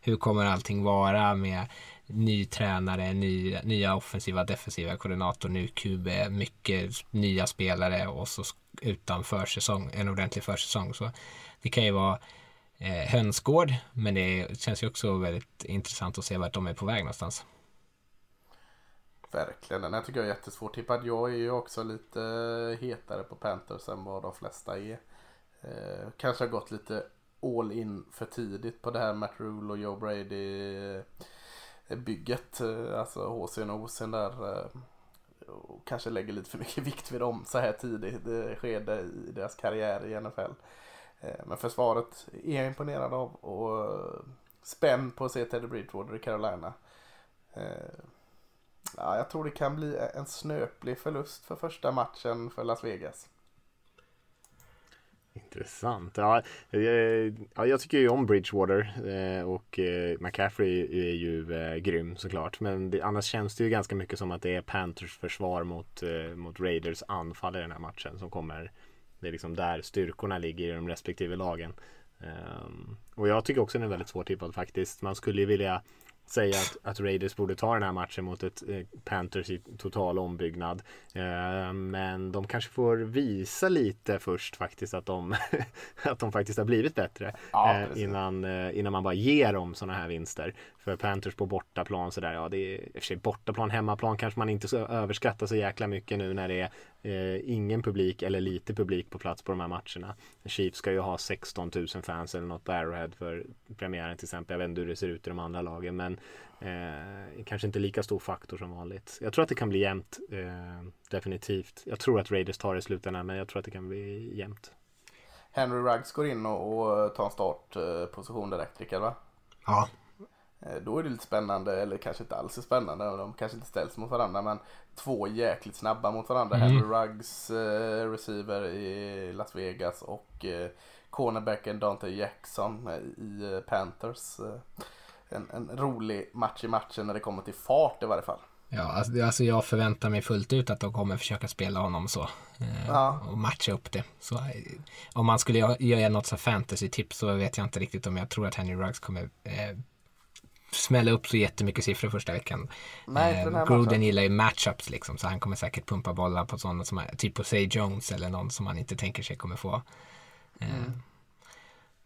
Hur kommer allting vara med ny tränare, ny, nya offensiva, defensiva koordinator, ny QB, mycket nya spelare och så utan försäsong, en ordentlig försäsong. Så det kan ju vara eh, hönsgård, men det känns ju också väldigt intressant att se vart de är på väg någonstans. Verkligen, den här tycker jag är jättesvårt tippad. Jag är ju också lite eh, hetare på Panthers än vad de flesta är. Eh, kanske har gått lite all in för tidigt på det här Matt Rule och Joe Brady eh, bygget. Eh, alltså HC'n och OC'n där. Eh, och kanske lägger lite för mycket vikt vid dem så här tidigt skede i deras karriär i NFL. Eh, men försvaret är jag imponerad av och spänd på att se Teddy Bridgewater i Carolina. Ja, jag tror det kan bli en snöplig förlust för första matchen för Las Vegas. Intressant. Ja, eh, ja, jag tycker ju om Bridgewater eh, och eh, McCaffrey är ju eh, grym såklart. Men det, annars känns det ju ganska mycket som att det är Panthers försvar mot, mot Raiders anfall i den här matchen som kommer. Det är liksom där styrkorna ligger i de respektive lagen. Ehm, och jag tycker också den är väldigt svårtippad faktiskt. Man skulle ju vilja säga att, att Raiders borde ta den här matchen mot ett eh, Panthers i total ombyggnad. Eh, men de kanske får visa lite först faktiskt att de, att de faktiskt har blivit bättre. Ja, eh, innan, innan man bara ger dem sådana här vinster. För Panthers på bortaplan sådär, ja det är i och för sig bortaplan, hemmaplan kanske man inte så överskattar så jäkla mycket nu när det är eh, ingen publik eller lite publik på plats på de här matcherna. Chiefs ska ju ha 16 000 fans eller något på Arrowhead för premiären till exempel. Jag vet inte hur det ser ut i de andra lagen men eh, kanske inte lika stor faktor som vanligt. Jag tror att det kan bli jämnt eh, definitivt. Jag tror att Raiders tar det i slutändan men jag tror att det kan bli jämnt. Henry Ruggs går in och, och tar en startposition direkt, Rickard va? Ja, Då är det lite spännande, eller kanske inte alls är spännande, de kanske inte ställs mot varandra, men två jäkligt snabba mot varandra. Mm. Henry Ruggs eh, receiver i Las Vegas och eh, cornerbacken Dante Jackson eh, i eh, Panthers. Eh, en, en rolig match i matchen när det kommer till fart i varje fall. Ja, alltså, alltså jag förväntar mig fullt ut att de kommer försöka spela honom så. Eh, Ja. Och matcha upp det. Så, eh, om man skulle göra- göra något så fantasy-tips så vet jag inte riktigt om jag tror att Henry Ruggs kommer eh, smälla upp så jättemycket siffror första veckan. Nej, eh, Gruden gillar ju matchups liksom så han kommer säkert pumpa bollar på sådana som, typ på Say Jones eller någon som man inte tänker sig kommer få. Eh,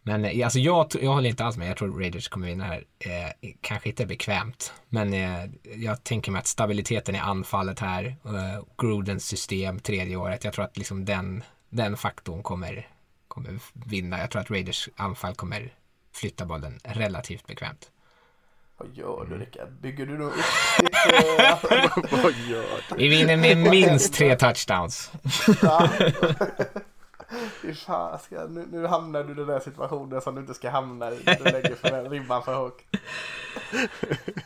Men eh, alltså jag, jag håller inte alls med. Jag tror Raiders kommer vinna här. Eh, kanske inte bekvämt. Men eh, jag tänker mig att stabiliteten i anfallet här. Eh, Grudens system tredje året. Jag tror att liksom den, den faktorn kommer, kommer vinna. Jag tror att Raiders anfall kommer flytta bollen relativt bekvämt. Vad gör du Rickard? Bygger du nog upp ditt... Vad gör Vi vinner med minst tre touchdowns. Fy fan, ska, nu, nu hamnar du i den där situationen som du inte ska hamna i. när Du lägger för ribban för högt.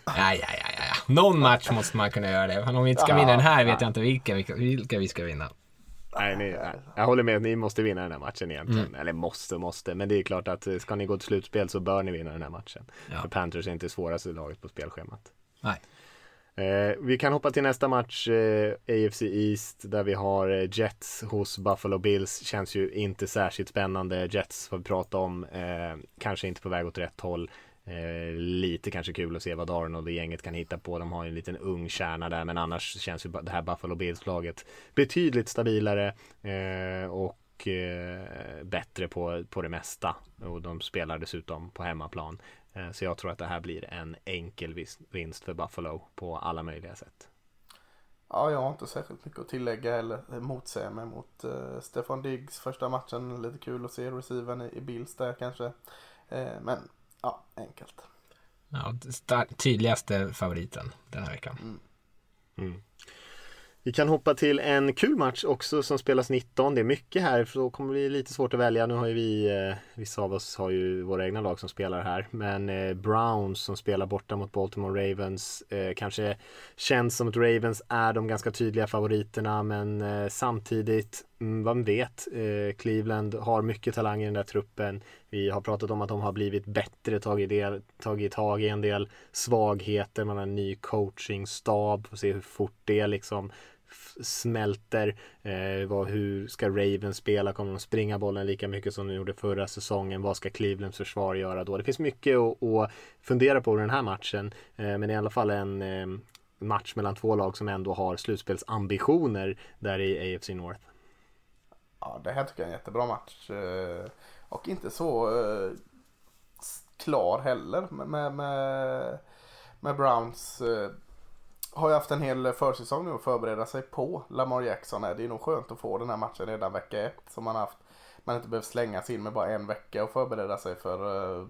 Ja, ja, ja, ja, ja. Någon match måste man kunna göra det. Men om vi inte ska vinna den här vet jag inte vilka, vilka, vilka vi ska vinna. Nej, ni, nej, jag håller med. Ni måste vinna den här matchen egentligen. Eller måste, måste. Men det är klart att eh, ska ni gå till slutspel så bör ni vinna den här matchen. Ja. För Panthers är inte svåraste laget på spelschemat. Nej. Eh, vi kan hoppa till nästa match, eh, AFC East, där vi har eh, Jets hos Buffalo Bills. Känns ju inte särskilt spännande. Jets får vi prata om, eh, kanske inte på väg åt rätt håll. Eh, lite kanske kul att se vad Darnold och gänget kan hitta på. De har ju en liten ung kärna där, men annars känns ju det här Buffalo Bills-laget betydligt stabilare eh, och eh, bättre på, på det mesta. Och de spelar dessutom på hemmaplan. Eh, Så jag tror att det här blir en enkel vinst för Buffalo på alla möjliga sätt. Ja, jag har inte särskilt mycket att tillägga eller motsäga mig mot eh, Stefan Diggs första matchen. Lite kul att se receiven i, i Bills där kanske. Eh, men ja, enkelt. Ja, tydligaste favoriten den här veckan. Vi kan hoppa till en kul match också som spelas 19. Det är mycket här så då kommer det bli lite svårt att välja. Nu har ju vi, eh, vissa av oss har ju våra egna lag som spelar här. Men eh, Browns som spelar borta mot Baltimore Ravens. Eh, kanske känns som att Ravens är de ganska tydliga favoriterna men samtidigt, mm, Mm, vem vet? Eh, Cleveland har mycket talang i den där truppen. Vi har pratat om att de har blivit bättre, tagit, del, tagit tag i en del svagheter. Man har en ny coachingstab, får se hur fort det liksom smälter. Eh, vad, hur ska Raven spela? Kommer de springa bollen lika mycket som de gjorde förra säsongen? Vad ska Clevelands försvar göra då? Det finns mycket att, att fundera på i den här matchen. Eh, men det är i alla fall en eh, match mellan två lag som ändå har slutspelsambitioner där i AFC North. Ja, det här tycker jag är en jättebra match. Eh, och inte så eh, klar heller med, med, med, Browns. Eh, har ju haft en hel försäsong nu att förbereda sig på. Lamar Jackson det är nog skönt att få den här matchen redan vecka ett. Som man har haft. Man inte behövt slänga sig in med bara en vecka och förbereda sig för,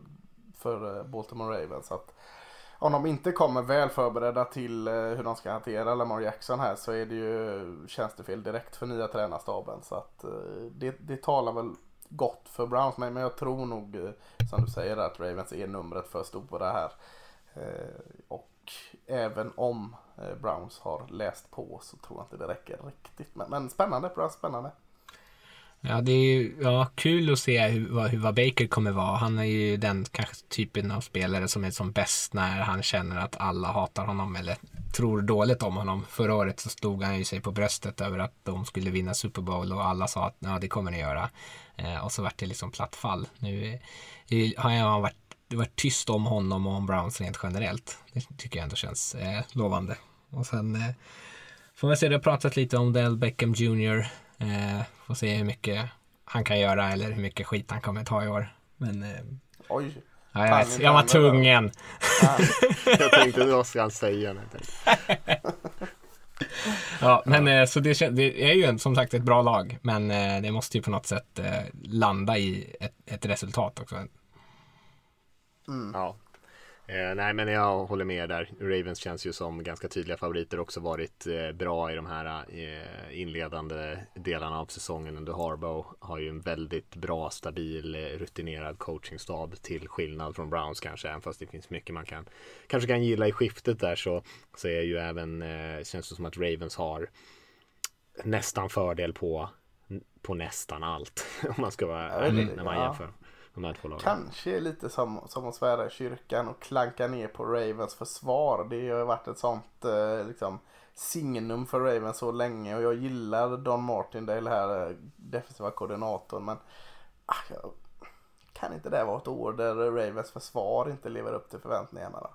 för Baltimore Ravens. Så att om de inte kommer väl förberedda till eh, hur de ska hantera Lamar Jackson här så är det ju tjänstefel direkt för nya tränarstaben. Så att eh, det, det talar väl gott för Browns. Men jag tror nog eh, som du säger att Ravens är numret för stora här. Och även om Browns har läst på så tror jag inte det räcker riktigt. Men, men spännande, bra spännande. Ja, det är ju ja, kul att se hur, vad, hur, vad Baker kommer vara. Han är ju den kanske typen av spelare som är som bäst när han känner att alla hatar honom eller tror dåligt om honom. Förra året så stod han ju sig på bröstet över att de skulle vinna Super Bowl och alla sa att ja, det kommer ni göra. Eh, och så vart det liksom platt fall. Nu eh, har han varit, det varit tyst om honom och om Browns rent generellt. Det tycker jag ändå känns eh, lovande. Och sen eh, får man se, det har pratat lite om Del Beckham Jr. Eh, får se hur mycket han kan göra eller hur mycket skit han kommer ta i år. Men eh, Oj. ja, jag, vet, jag var tvungen. jag tänkte vad ska han säga? nu? ja, men eh, så det, det, är ju som sagt ett bra lag. Men eh, det måste ju på något sätt eh, landa i ett, ett resultat också. Mm. Ja, Eh, nej men jag håller med där. Ravens känns ju som ganska tydliga favoriter också varit eh, bra i de här eh, inledande delarna av säsongen under Harbaugh. Har ju en väldigt bra, stabil, eh, rutinerad coachingstab till skillnad från Browns kanske. Även fast det finns mycket man kan kanske kan gilla i skiftet där så, så är ju även, eh, känns det som att Ravens har nästan fördel på på nästan allt om man ska vara ärlig när man jämför de här två lagen. Kanske lite som, som att svära i kyrkan och klanka ner på Ravens försvar. Det har ju varit ett sånt eh, liksom, signum för Ravens så länge och jag gillar Don Martindale här, eh, defensiva koordinatorn. Men ah, kan inte det vara ett år där Ravens försvar inte lever upp till förväntningarna? Då?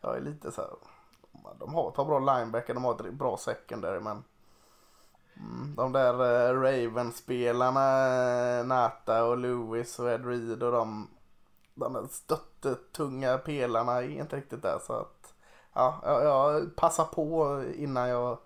Jag är lite så här, de har ett par bra linebacker, de har ett bra secondary men de där uh, Raven-spelarna, uh, Nata och Lewis och Ed Reed och de, de stöttetunga pelarna är inte riktigt där. Så att ja, jag, jag passar på innan jag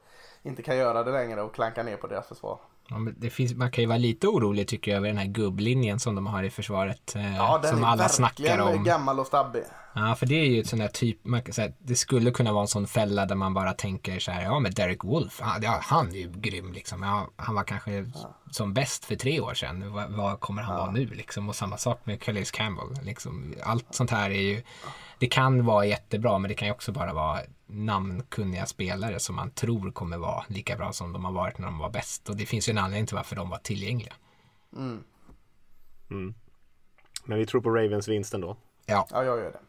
inte kan göra det längre och klanka ner på deras försvar. Ja, det finns, man kan ju vara lite orolig tycker jag över den här gubblinjen som de har i försvaret. Eh, ja, den som är alla snackar om. gammal och stabbig. Ja, för det är ju ett sån där typ, man kan säga, det skulle kunna vara en sån fälla där man bara tänker så här, ja men Derek Wolf, han, ja, han är ju grym liksom. Ja, han var kanske ja. som bäst för tre år sedan. Vad, vad kommer han ja. vara nu liksom? Och samma sak med Calais Campbell. Liksom. Allt sånt här är ju, det kan vara jättebra men det kan ju också bara vara namnkunniga spelare som man tror kommer vara lika bra som de har varit när de var bäst. Och det finns ju en anledning till varför de var tillgängliga. Mm. Mm. Men vi tror på Ravens vinsten då? Ja. ja, jag gör det.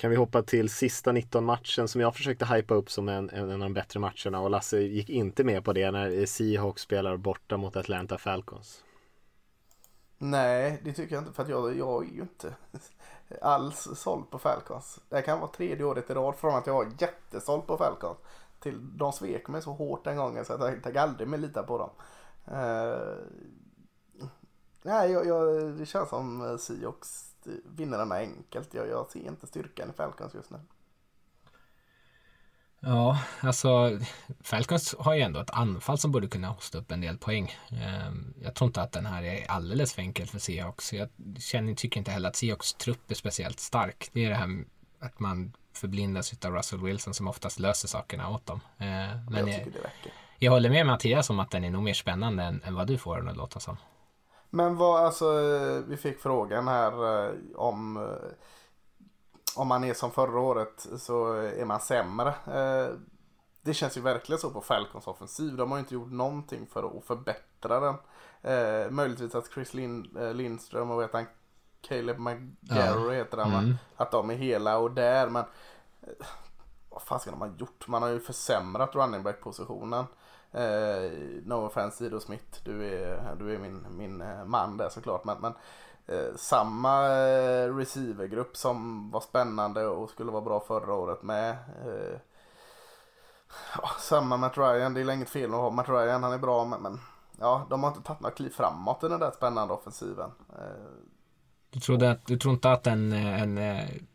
Kan vi hoppa till sista 19 matchen som jag försökte hypa upp som en, en, av de bättre matcherna och Lasse gick inte med på det när Seahawks spelar borta mot Atlanta Falcons. Nej, det tycker jag inte för att jag, jag är ju inte alls såld på Falcons. Det kan vara tredje året i rad från att jag var jättesåld på Falcons till de svek mig så hårt den gången så att jag, tänkte aldrig mer lita på dem. Uh, nej, jag, jag, det känns som Seahawks vinner denna enkelt. Jag, jag ser inte styrkan i Falcons just nu. Ja, alltså Falcons har ju ändå ett anfall som borde kunna hosta upp en del poäng. Ehm, jag tror inte att den här är alldeles för enkel för Seahawks. Jag känner, tycker inte heller att Seahawks trupp är speciellt stark. Det är det här att man förblindas av Russell Wilson som oftast löser sakerna åt dem. Ehm, men jag, jag, jag håller med Mattias om att den är nog mer spännande än, än vad du får den att låta som. Men vad, alltså, vi fick frågan här eh, om eh, om man är som förra året så är man sämre. Eh, det känns ju verkligen så på Falcons offensiv. De har ju inte gjort någonting för att förbättra den. möjligtvis att Chris Lind, Lindström och vet han, Caleb McGarry ja. heter han mm. Att de är hela och där. Men vad fan ska de ha gjort? Man har ju försämrat running back positionen. Eh, no offense Ido Smith, du är, du är min, min eh, man där såklart. Men, men eh, samma eh, receivergrupp som var spännande och skulle vara bra förra året med. Eh, ja, samma Matt Ryan, det är inget fel att ha Matt Ryan, han är bra men, men ja, de har inte tagit några kliv framåt i den där spännande offensiven. Eh, du, trodde att, du tror inte att en, en,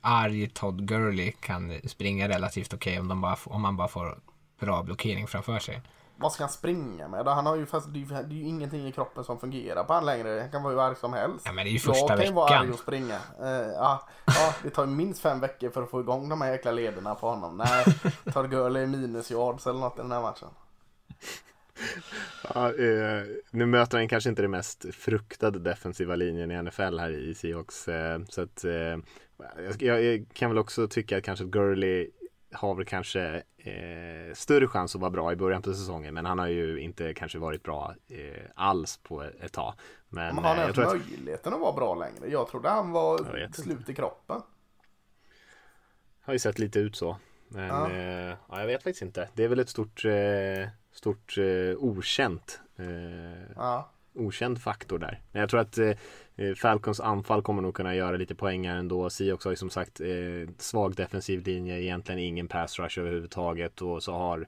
arg Todd Gurley kan springa relativt okej okay om, om man bara får bra blockering framför sig? Vad ska han springa med? Han har ju fast, det, är, ju ingenting i kroppen som fungerar på han längre. Han kan vara hur arg som helst. Ja, men det är ju första jag kan veckan. vara arg och springa. Uh, ja, ja, det tar minst fem veckor för att få igång de här jäkla lederna på honom. Nej, tar Gurley minus yards eller något i den här matchen. Ja, eh, nu möter han kanske inte det mest fruktade defensiva linjen i NFL här i Seahawks. Eh, så att, eh, jag, jag, kan väl också tycka att kanske att Gurley har väl kanske eh, större chans att vara bra i början på säsongen. Men han har ju inte kanske varit bra eh, alls på ett tag. Men, Men har han eh, ens att, möjligheten att vara bra längre? Jag trodde han var slut i kroppen. har ju sett lite ut så. Men Ja. ja. ja, jag vet faktiskt inte. Det är väl ett stort, eh, stort eh, okänt eh, Ja. okänd faktor där. Men jag tror att eh, Eh, Falcons anfall kommer nog kunna göra lite poäng här ändå. Seahawks har ju som sagt eh, svag defensiv linje, egentligen ingen pass rush överhuvudtaget och så har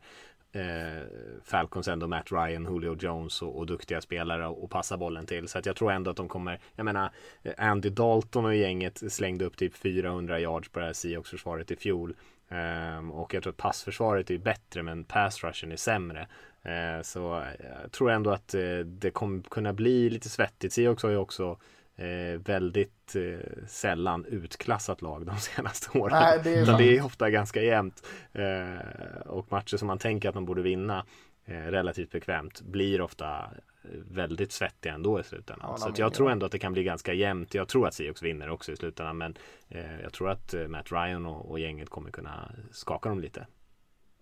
eh, Falcons ändå Matt Ryan, Julio Jones och, och duktiga spelare att passa bollen till. Så att jag tror ändå att de kommer, jag menar eh, Andy Dalton och gänget slängde upp typ 400 yards på det här Seahawks försvaret i fjol. Ehm, och jag tror att passförsvaret är bättre men pass rushen är sämre. Eh, så jag tror ändå att eh, det kommer kunna bli lite svettigt. Seahawks har ju också eh, väldigt eh, sällan utklassat lag de senaste åren. Nej, det är det är ofta ganska jämnt. Eh, och matcher som man tänker att de borde vinna eh, relativt bekvämt blir ofta eh, väldigt svettiga ändå i slutändan. Ja, så jag tror ändå att det kan bli ganska jämnt. Jag tror att Seahawks vinner också i slutändan. Men eh, jag tror att Matt Ryan och, och gänget kommer kunna skaka dem lite.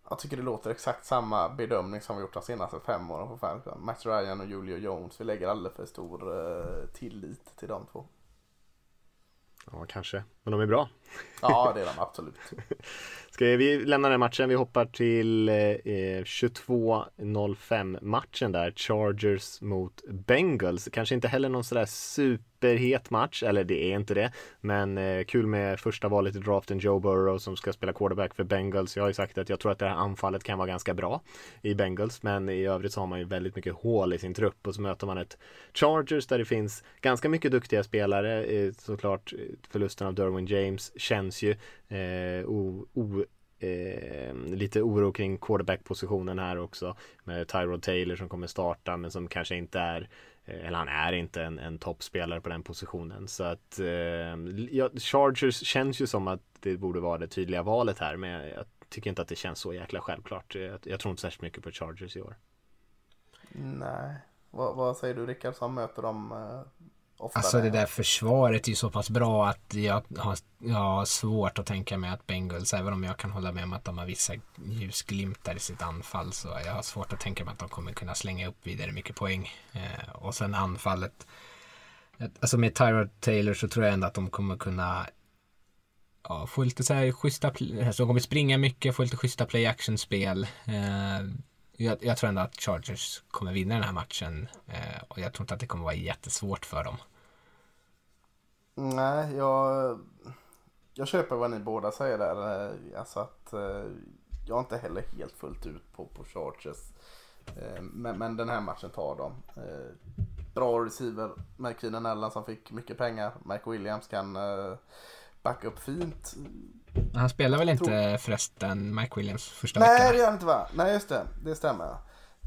Jag tycker det låter exakt samma bedömning som vi gjort de senaste fem åren på Falcon. Matt Ryan och Julio Jones. Vi lägger alldeles för stor eh, tillit till de två. Ja, kanske. Men de är bra. Ja, det är de absolut. Ska vi lämna den matchen? Vi hoppar till eh, 22.05 matchen där. Chargers mot Bengals. Kanske inte heller någon sådär superhet match, eller det är inte det. Men eh, kul med första valet i draften, Joe Burrow som ska spela quarterback för Bengals. Jag har ju sagt att jag tror att det här anfallet kan vara ganska bra i Bengals. Men i övrigt så har man ju väldigt mycket hål i sin trupp och så möter man ett Chargers där det finns ganska mycket duktiga spelare. Eh, såklart eh, förlusten av Derwin James känns ju eh, o, o, eh, lite oro kring quarterback-positionen här också med Tyrod Taylor som kommer starta men som kanske inte är Eh, eller han är inte en, en toppspelare på den positionen. Så att eh, ja, Chargers känns ju som att det borde vara det tydliga valet här men jag, jag tycker inte att det känns så jäkla självklart. Eh, jag, jag tror inte särskilt mycket på Chargers i år. Nej. Vad, vad säger du Rickard? Som möter dem eh, oftare? Alltså det där försvaret är ju så pass bra att jag har, jag har svårt att tänka mig att Bengals, även om jag kan hålla med om att de har vissa ljusglimtar i sitt anfall, så jag har svårt att tänka mig att de kommer kunna slänga upp vidare mycket poäng. Eh, och sen anfallet, alltså med Tyrod Taylor så tror jag ändå att de kommer kunna ja, få lite så här schyssta, alltså de kommer springa mycket, få lite schyssta play action spel. Eh, jag, jag tror ändå att Chargers kommer vinna den här matchen eh, och jag tror inte att det kommer vara jättesvårt för dem. Nej, jag, jag köper vad ni båda säger där. Eh, alltså att eh, jag är inte heller helt fullt ut på, på Chargers. Eh, Men, men den här matchen tar de. Eh, Bra receiver med Keenan Allen som fick mycket pengar. Mike Williams kan eh, backa upp fint. Han spelar väl inte Tror- förresten Mike Williams första Nej veckan? det gör han inte va? Nej just det, det stämmer.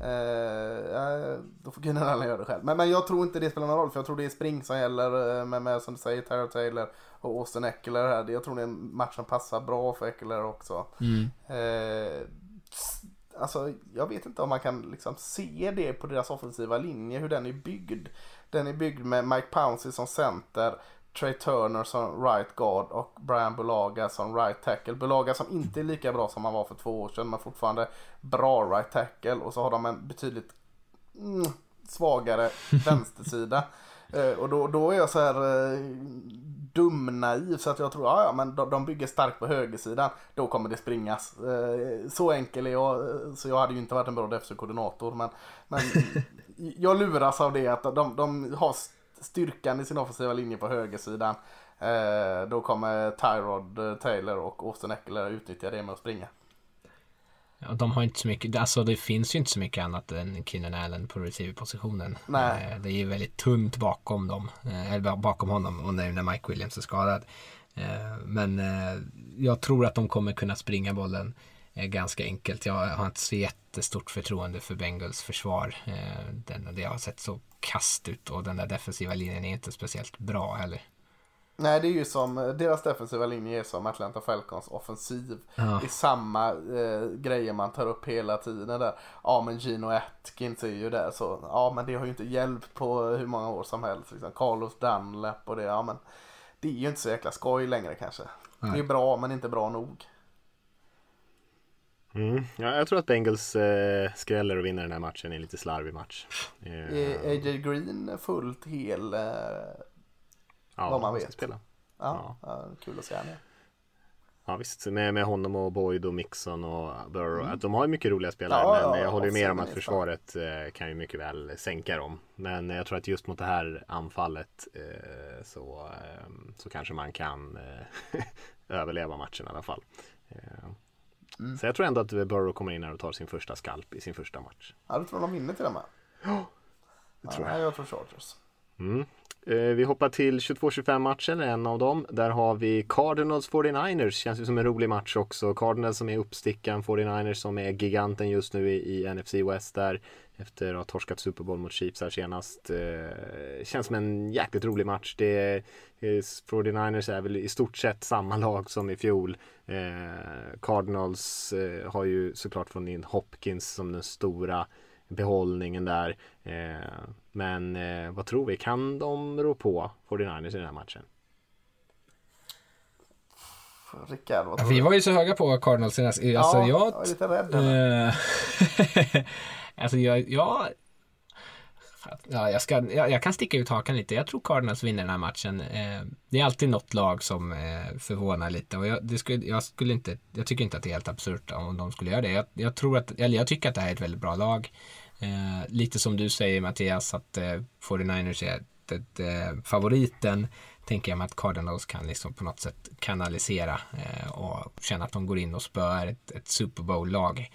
Eh, då får Keenan Allen göra det själv. Men, men jag tror inte det spelar någon roll för jag tror det är spring som gäller eh, med, med som du säger Tyler Taylor och Austin Eckler här. Jag tror det är en match som passar bra för Eckler också. Mm. Eh, alltså jag vet inte om man kan liksom se det på deras offensiva linje hur den är byggd. Den är byggd med Mike Pouncey som center. Trey Turner som right guard och Brian Bulaga som right tackle. Bulaga som inte är lika bra som han var för två år sedan men fortfarande bra right tackle och så har de en betydligt mm, svagare vänstersida. Eh, och då, då är jag så här eh, dum-naiv så att jag tror ja, ja men de, de bygger starkt på högersidan. Då kommer det springas. Eh, så enkel är jag. eh, Så jag hade ju inte varit en bra defensiv koordinator. Men, men jag luras av det att de, de har styrkan i sin offensiva linje på högersidan. Eh, då kommer Tyrod eh, Taylor och Austin Eckler utnyttja det med att springa. Ja, de har inte så mycket, alltså det finns ju inte så mycket annat än Keenan Allen på receiverpositionen. Nej. Eh, Det är ju väldigt tunt bakom dem, eh, eller bakom honom och när när Mike Williams är skadad. Eh, Men eh, jag tror att de kommer kunna springa bollen ganska enkelt. Jag har inte så jättestort förtroende för Bengals försvar. Eh, Den, det har sett så kast ut och den där defensiva linjen är inte speciellt bra heller. Nej, det är ju som deras defensiva linje är som Atlanta Falcons offensiv. Ja. Det är samma eh, grejer man tar upp hela tiden där. Ja, men Gino Atkins är ju där så. Ja, men det har ju inte hjälpt på hur många år som helst. Liksom. Carlos Dunlap och det. Ja, men det är ju inte så jäkla skoj längre kanske. Det är bra, men inte bra nog. Mm. Ja, jag tror att Bengals eh, skräller och vinner den här matchen i en lite slarvig match. Eh, Är AJ Green fullt hel? Eh, ja, vad man vet. ska Spela. ja, ja, kul att se henne. Ja visst, med, med honom och Boyd och Mixon och Burrow. Att de har ju mycket roliga spelare Ja, men ja, jag håller ju med om att försvaret eh, kan ju mycket väl sänka dem. Men jag tror att just mot det här anfallet eh, så, eh, så kanske man kan eh, överleva matchen i alla fall. Eh, Så jag tror ändå att Burrow kommer in här och tar sin första skalp i sin första match. Ja, du tror de vinner till och med? det tror ja, nej, jag tror Chargers. Mm. Eh, Vi hoppar till 22-25 matchen, en av dem. Där har vi Cardinals 49ers. Känns ju som en rolig match också. Cardinals som är uppstickan, 49ers som är giganten just nu i, i NFC West där. Efter att ha torskat Super Bowl mot Chiefs här senast. Eh, känns som en jäkligt rolig match. Det är, eh, 49ers är väl i stort sett samma lag som i fjol. Eh, Cardinals eh, har ju såklart fått in Hopkins som den stora behållningen där. Eh, men eh, vad tror vi? Kan de rå på 49ers i den här matchen? Rickard, vad Ja, vi var ju så höga på Cardinals senast. Alltså, ja, jag, jag är lite rädd. alltså jag, jag, ja, jag, ska, jag, jag kan sticka ut hakan lite. Jag tror Cardinals vinner den här matchen. Eh, det är alltid något lag som eh, förvånar lite och jag, det skulle, jag skulle inte, jag tycker inte att det är helt absurt om de skulle göra det. Jag, jag tror att, eller jag tycker att det här är ett väldigt bra lag. Eh, lite som du säger Mattias att eh, 49ers är ett, ett, eh, favoriten tänker jag mig att Cardinals kan liksom på något sätt kanalisera eh, och känna att de går in och spöar ett, ett Super Bowl-lag.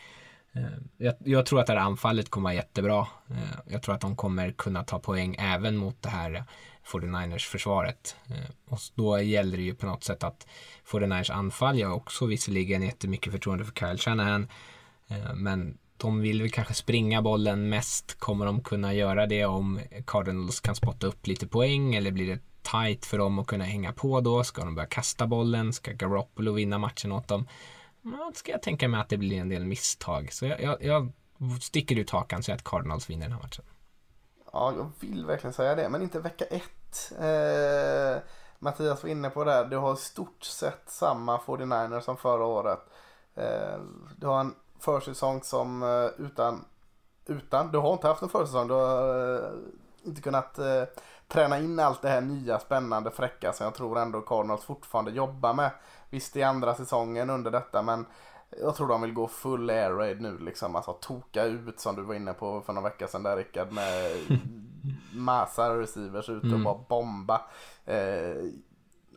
Eh, jag, jag tror att det här anfallet kommer vara jättebra. Eh, jag tror att de kommer kunna ta poäng även mot det här eh, 49ers-försvaret. Och då gäller det ju på något sätt att 49ers anfall, jag har också visserligen jättemycket förtroende för Kyle Shanahan, men de vill väl kanske springa bollen mest. Kommer de kunna göra det om Cardinals kan spotta upp lite poäng eller blir det tight för dem att kunna hänga på då? Ska de börja kasta bollen? Ska Garoppolo vinna matchen åt dem? Ja, ska jag tänka mig att det blir en del misstag. Så jag, jag, jag sticker ut hakan och säger att Cardinals vinner den här matchen. Ja, jag vill verkligen säga det, men inte vecka ett. Eh, Mattias var inne på det här. Du har i stort sett samma 49ers som förra året. Eh, du har en försäsong som eh, utan, utan, du har inte haft en försäsong. Du har eh, inte kunnat eh, träna in allt det här nya, spännande, fräcka som jag tror ändå Cardinals fortfarande jobbar med. Visst i andra säsongen under detta, men jag tror de vill gå full air raid nu liksom. Alltså toka ut som du var inne på för några veckor sedan där Rickard med massa receivers ut och Mm. bara bomba. Eh,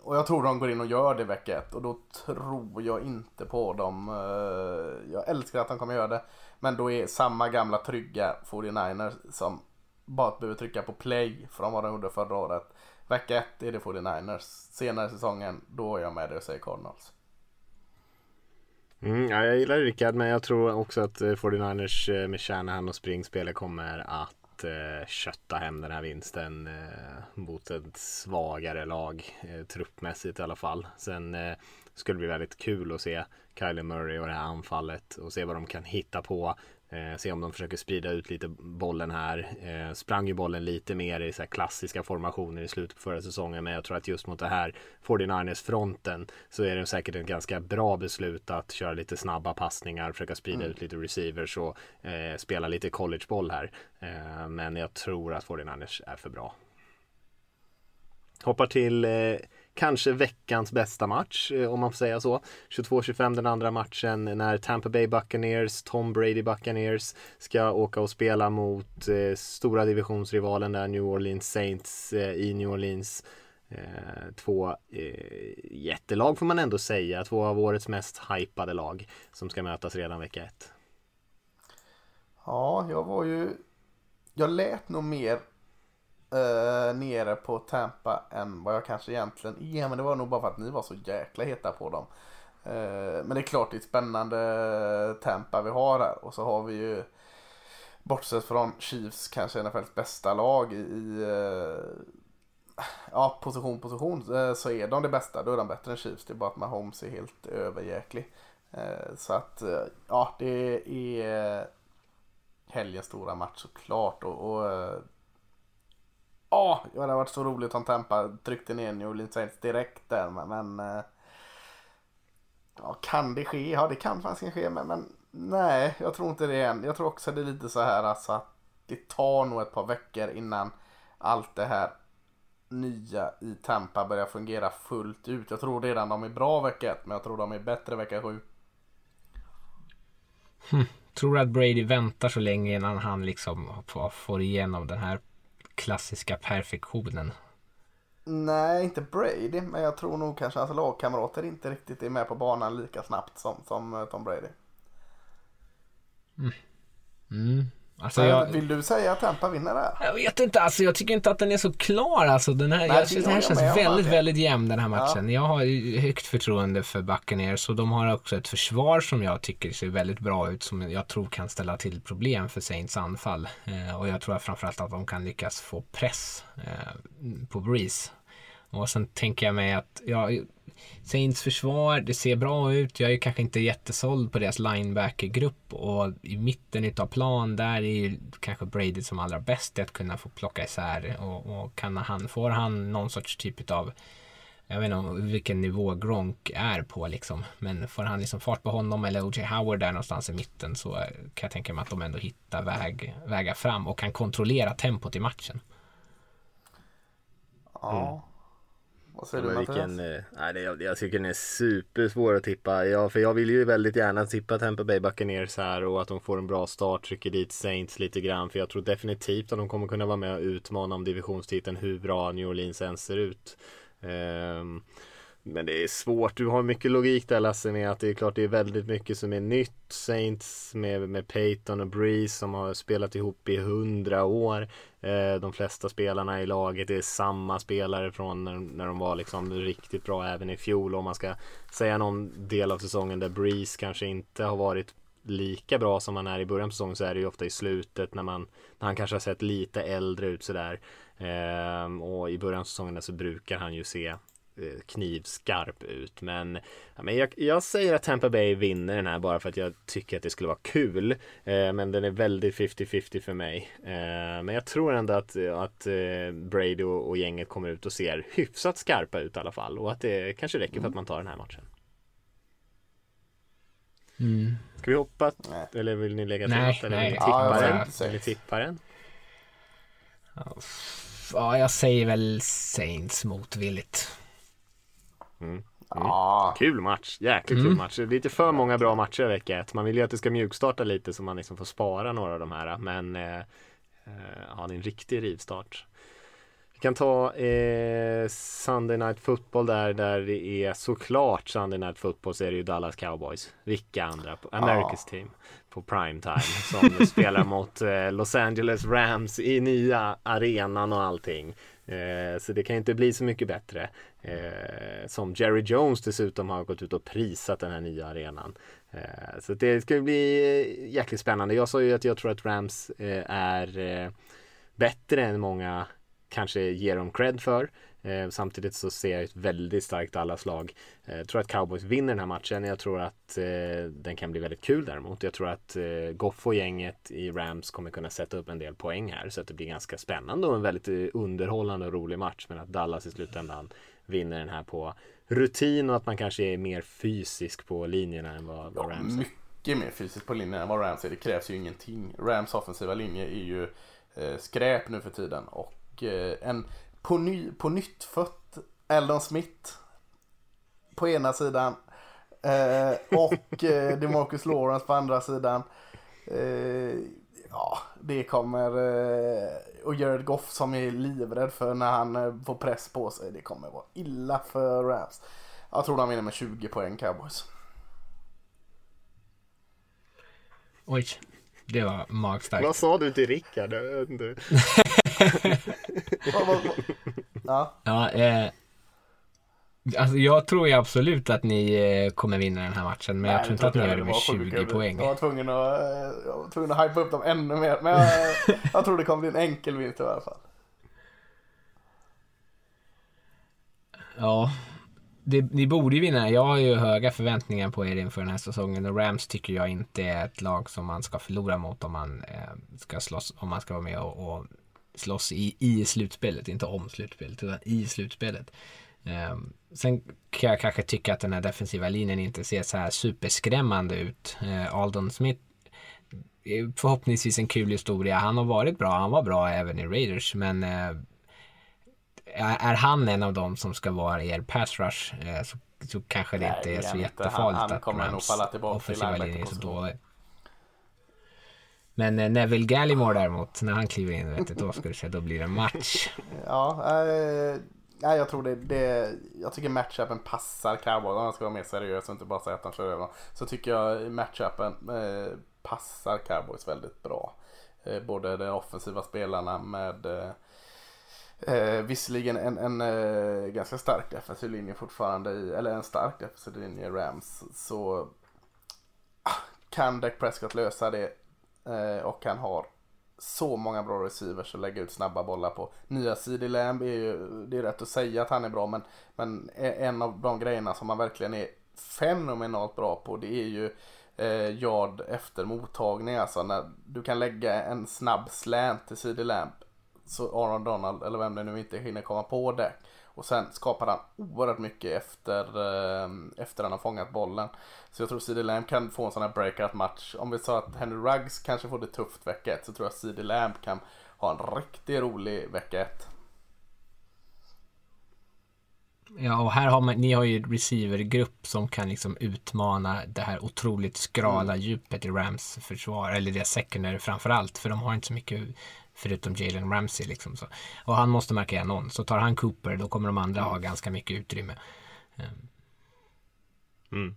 och jag tror de går in och gör det vecka ett och då tror jag inte på dem. Eh, jag älskar att de kommer göra det. Men då är samma gamla trygga 49ers som bara behöver trycka på play från vad de gjorde förra året. Vecka ett är det 49ers. Senare i säsongen, då är jag med dig och säger Cardinals. Mm, ja, jag gillar Rickard men jag tror också att eh, 49ers eh, med Shanahan och springspelet kommer att eh, kötta hem den här vinsten eh, mot ett svagare lag eh, truppmässigt i alla fall. Sen eh, skulle det bli väldigt kul att se Kyler Murray och det här anfallet och se vad de kan hitta på. Eh, se om de försöker sprida ut lite bollen här. Eh, sprang ju bollen lite mer i så klassiska formationer i slutet på förra säsongen. Men jag tror att just mot det här 49ers fronten så är det säkert ett ganska bra beslut att köra lite snabba passningar, försöka sprida ut lite receivers och eh, spela lite collegeboll här. Eh, men jag tror att 49ers är för bra. Hoppar till eh, kanske veckans bästa match eh, om man får säga så. 22-25 den andra matchen när Tampa Bay Buccaneers, Tom Brady Buccaneers ska åka och spela mot eh, stora divisionsrivalen där New Orleans Saints eh, i New Orleans. Eh, två eh, jättelag får man ändå säga, två av årets mest hypade lag som ska mötas redan vecka ett. Ja, jag var ju... Jag lät nog mer eh, nere på Tampa än vad jag kanske egentligen är. Men det var nog bara för att ni var så jäkla heta på dem. Eh, men det är klart det är ett spännande Tampa vi har här. Och så har vi ju Bortsett från Chiefs kanske NFLs bästa lag i, i, eh, ja, position, position eh, så är de det bästa. Då är de bättre än Chiefs. Det är bara att Mahomes är helt överjäklig. Eh, så att ja, det är helgens stora match såklart. Och, och ja, det hade varit så roligt om Tampa tryckte ner New Orleans Saints direkt där. Men eh, ja, kan det ske? Ja, det kan faktiskt ske. Men, men nej, jag tror inte det än. Jag tror också det är lite så här alltså att det tar nog ett par veckor innan allt det här nya i Tampa börjar fungera fullt ut. Jag tror redan de är bra vecka ett, men jag tror de är bättre vecka sju. Hm. Tror du att Brady väntar så länge innan han liksom får igenom den här klassiska perfektionen? Nej, inte Brady, men jag tror nog kanske hans lagkamrater inte riktigt är med på banan lika snabbt som, som eh, Tom Brady. Mm. Mm. Alltså jag, vill du säga att Tampa vinner det Jag vet inte, alltså jag tycker inte att den är så klar alltså. Den här, Nej, jag, den här känns väldigt, väldigt jämn den här matchen. Ja. Jag har högt förtroende för Buccaneers och de har också ett försvar som jag tycker ser väldigt bra ut som jag tror kan ställa till problem för Saints anfall. Eh, och jag tror framförallt att de kan lyckas få press eh, på Breeze. Och sen tänker jag mig att, ja, Saints försvar, det ser bra ut. Jag är kanske inte jättesåld på deras linebackergrupp och i mitten av plan där är ju kanske Brady som allra bäst att kunna få plocka isär och, och kan han, får han någon sorts typ av jag vet inte vilken nivå Gronk är på liksom. Men får han liksom fart på honom eller O.J. Howard där någonstans i mitten så kan jag tänka mig att de ändå hittar väg, vägar fram och kan kontrollera tempot i matchen. Ja. Mm. Vad säger du vilken, eh, nej, det, jag, jag tycker den är supersvår att tippa. Ja, för jag vill ju väldigt gärna tippa Tampa Bay Buccaneers här och att de får en bra start, trycker dit Saints lite grann. För jag tror definitivt att de kommer kunna vara med och utmana om divisionstiteln hur bra New Orleans än ser ut. Um, men det är svårt. Du har mycket logik där Lasse med att det är klart det är väldigt mycket som är nytt. Saints med, med Peyton och Breeze som har spelat ihop i hundra år. Eh, de flesta spelarna i laget är samma spelare från när, när de var liksom riktigt bra även i fjol. Om man ska säga någon del av säsongen där Breeze kanske inte har varit lika bra som han är i början på säsongen så är det ju ofta i slutet när man när han kanske har sett lite äldre ut sådär. Eh, och i början av säsongen så brukar han ju se knivskarp ut. Men, ja, men jag, jag, säger att Tampa Bay vinner den här bara för att jag tycker att det skulle vara kul. Eh, men den är väldigt 50-50 för mig. Eh, men jag tror ändå att, att eh, Brady och, och, gänget kommer ut och ser hyfsat skarpa ut i alla fall. Och att det kanske räcker för att man tar den här matchen. Mm. Ska vi hoppa? Nej. Eller vill ni lägga till något? Eller vill ni tippa den? Eller tippa den? Ja, jag säger väl Saints motvilligt. Mm. Mm. Ja. Kul match, jäkligt mm. kul match. Lite för många bra matcher i vecka ett. Man vill ju att det ska mjukstarta lite så man liksom får spara några av de här. Men eh, eh, ja, det är en riktig rivstart. Vi kan ta eh, Sunday Night Football där, där det är såklart Sunday Night Football så är det ju Dallas Cowboys. Vilka andra? På America's ja. team på primetime som spelar mot eh, Los Angeles Rams i nya arenan och allting. Eh, så det kan inte bli så mycket bättre. Eh, som Jerry Jones dessutom har gått ut och prisat den här nya arenan. Eh, så det ska bli eh, jäkligt spännande. Jag sa ju att jag tror att Rams eh, är eh, bättre än många kanske ger dem cred för. Eh, samtidigt så ser jag ett väldigt starkt Dallas-lag. Eh, jag tror att Cowboys vinner den här matchen. Jag tror att eh, den kan bli väldigt kul däremot. Jag tror att eh, Goff och gänget i Rams kommer kunna sätta upp en del poäng här så att det blir ganska spännande och en väldigt eh, underhållande och rolig match. Men att Dallas i slutändan vinner den här på rutin och att man kanske är mer fysisk på linjerna än vad, vad Rams är. Mycket mer fysisk på linjerna än vad Rams är. Det krävs ju ingenting. Rams offensiva linje är ju eh, skräp nu för tiden och en på, ny, på nytt fött Eldon Smith på ena sidan eh, och eh, DeMarcus Lawrence på andra sidan. Eh, ja, det kommer eh, och Jared Goff som är livrädd för när han eh, får press på sig. Det kommer vara illa för Rams. Jag tror de vinner med 20 poäng Cowboys. Oj, det var magstarkt. Vad sa du till Rickard? ja. ja eh, alltså jag tror ju absolut att ni eh, kommer vinna den här matchen. Men Nej, jag tror inte att ni gör det med 20 poäng. Jag var tvungen att, eh, jag var tvungen att hypa upp dem ännu mer. Men jag, jag tror det kommer bli en enkel vinst i alla fall. Ja, det, ni borde ju vinna. Jag har ju höga förväntningar på er inför den här säsongen och Rams tycker jag inte är ett lag som man ska förlora mot om man eh, ska slåss, om man ska vara med och, och slåss i, i slutspelet, inte om slutspelet utan i slutspelet. Eh, sen kan jag kanske tycka att den här defensiva linjen inte ser så här superskrämmande ut. Eh, Aldon Smith förhoppningsvis en kul historia. Han har varit bra, han var bra även i Raiders men eh, är han en av dem som ska vara er pass rush eh, så, så kanske det inte är så jättefarligt han, han att tillbaka offensiva linje är så dålig. Men eh, Neville Gallimore däremot, när han kliver in, vet du, då ska du se, då blir det match. ja, eh, Nej, jag tror det, det Jag tycker matchupen passar Cowboys. Om jag ska vara mer seriös och inte bara säga att han kör över dem. Så tycker jag matchupen eh, passar Cowboys väldigt bra. Eh, både de offensiva spelarna med eh, Eh, visserligen en, en eh, ganska stark defensiv linje fortfarande i, eller en stark defensiv linje i Rams. Så ah, kan Dak Prescott lösa det Eh, och han har så många bra receivers att lägga ut snabba bollar på. Nya CD Lamb är ju, det är rätt att säga att han är bra men, men en av de grejerna som han verkligen är fenomenalt bra på det är ju eh, yard efter mottagning. Alltså när du kan lägga en snabb slant till CD Lamb så Aaron Donald, eller vem det nu inte hinner komma på det. Och sen skapar han oerhört mycket efter, eh, efter han har fångat bollen. Så jag tror CD Lamb kan få en sån här breakout match. Om vi sa att Henry Ruggs kanske får det tufft vecka ett så tror jag CD Lamb kan ha en riktigt rolig vecka ett. Ja, och här har man, ni har ju receivergrupp som kan liksom utmana det här otroligt skrala mm. djupet i Rams försvar, eller det secondary framförallt, för de har inte så mycket förutom Jalen Ramsey. Liksom så. Och han måste markera någon. Så tar han Cooper då kommer de andra ha ganska mycket utrymme. Ehm. Mm.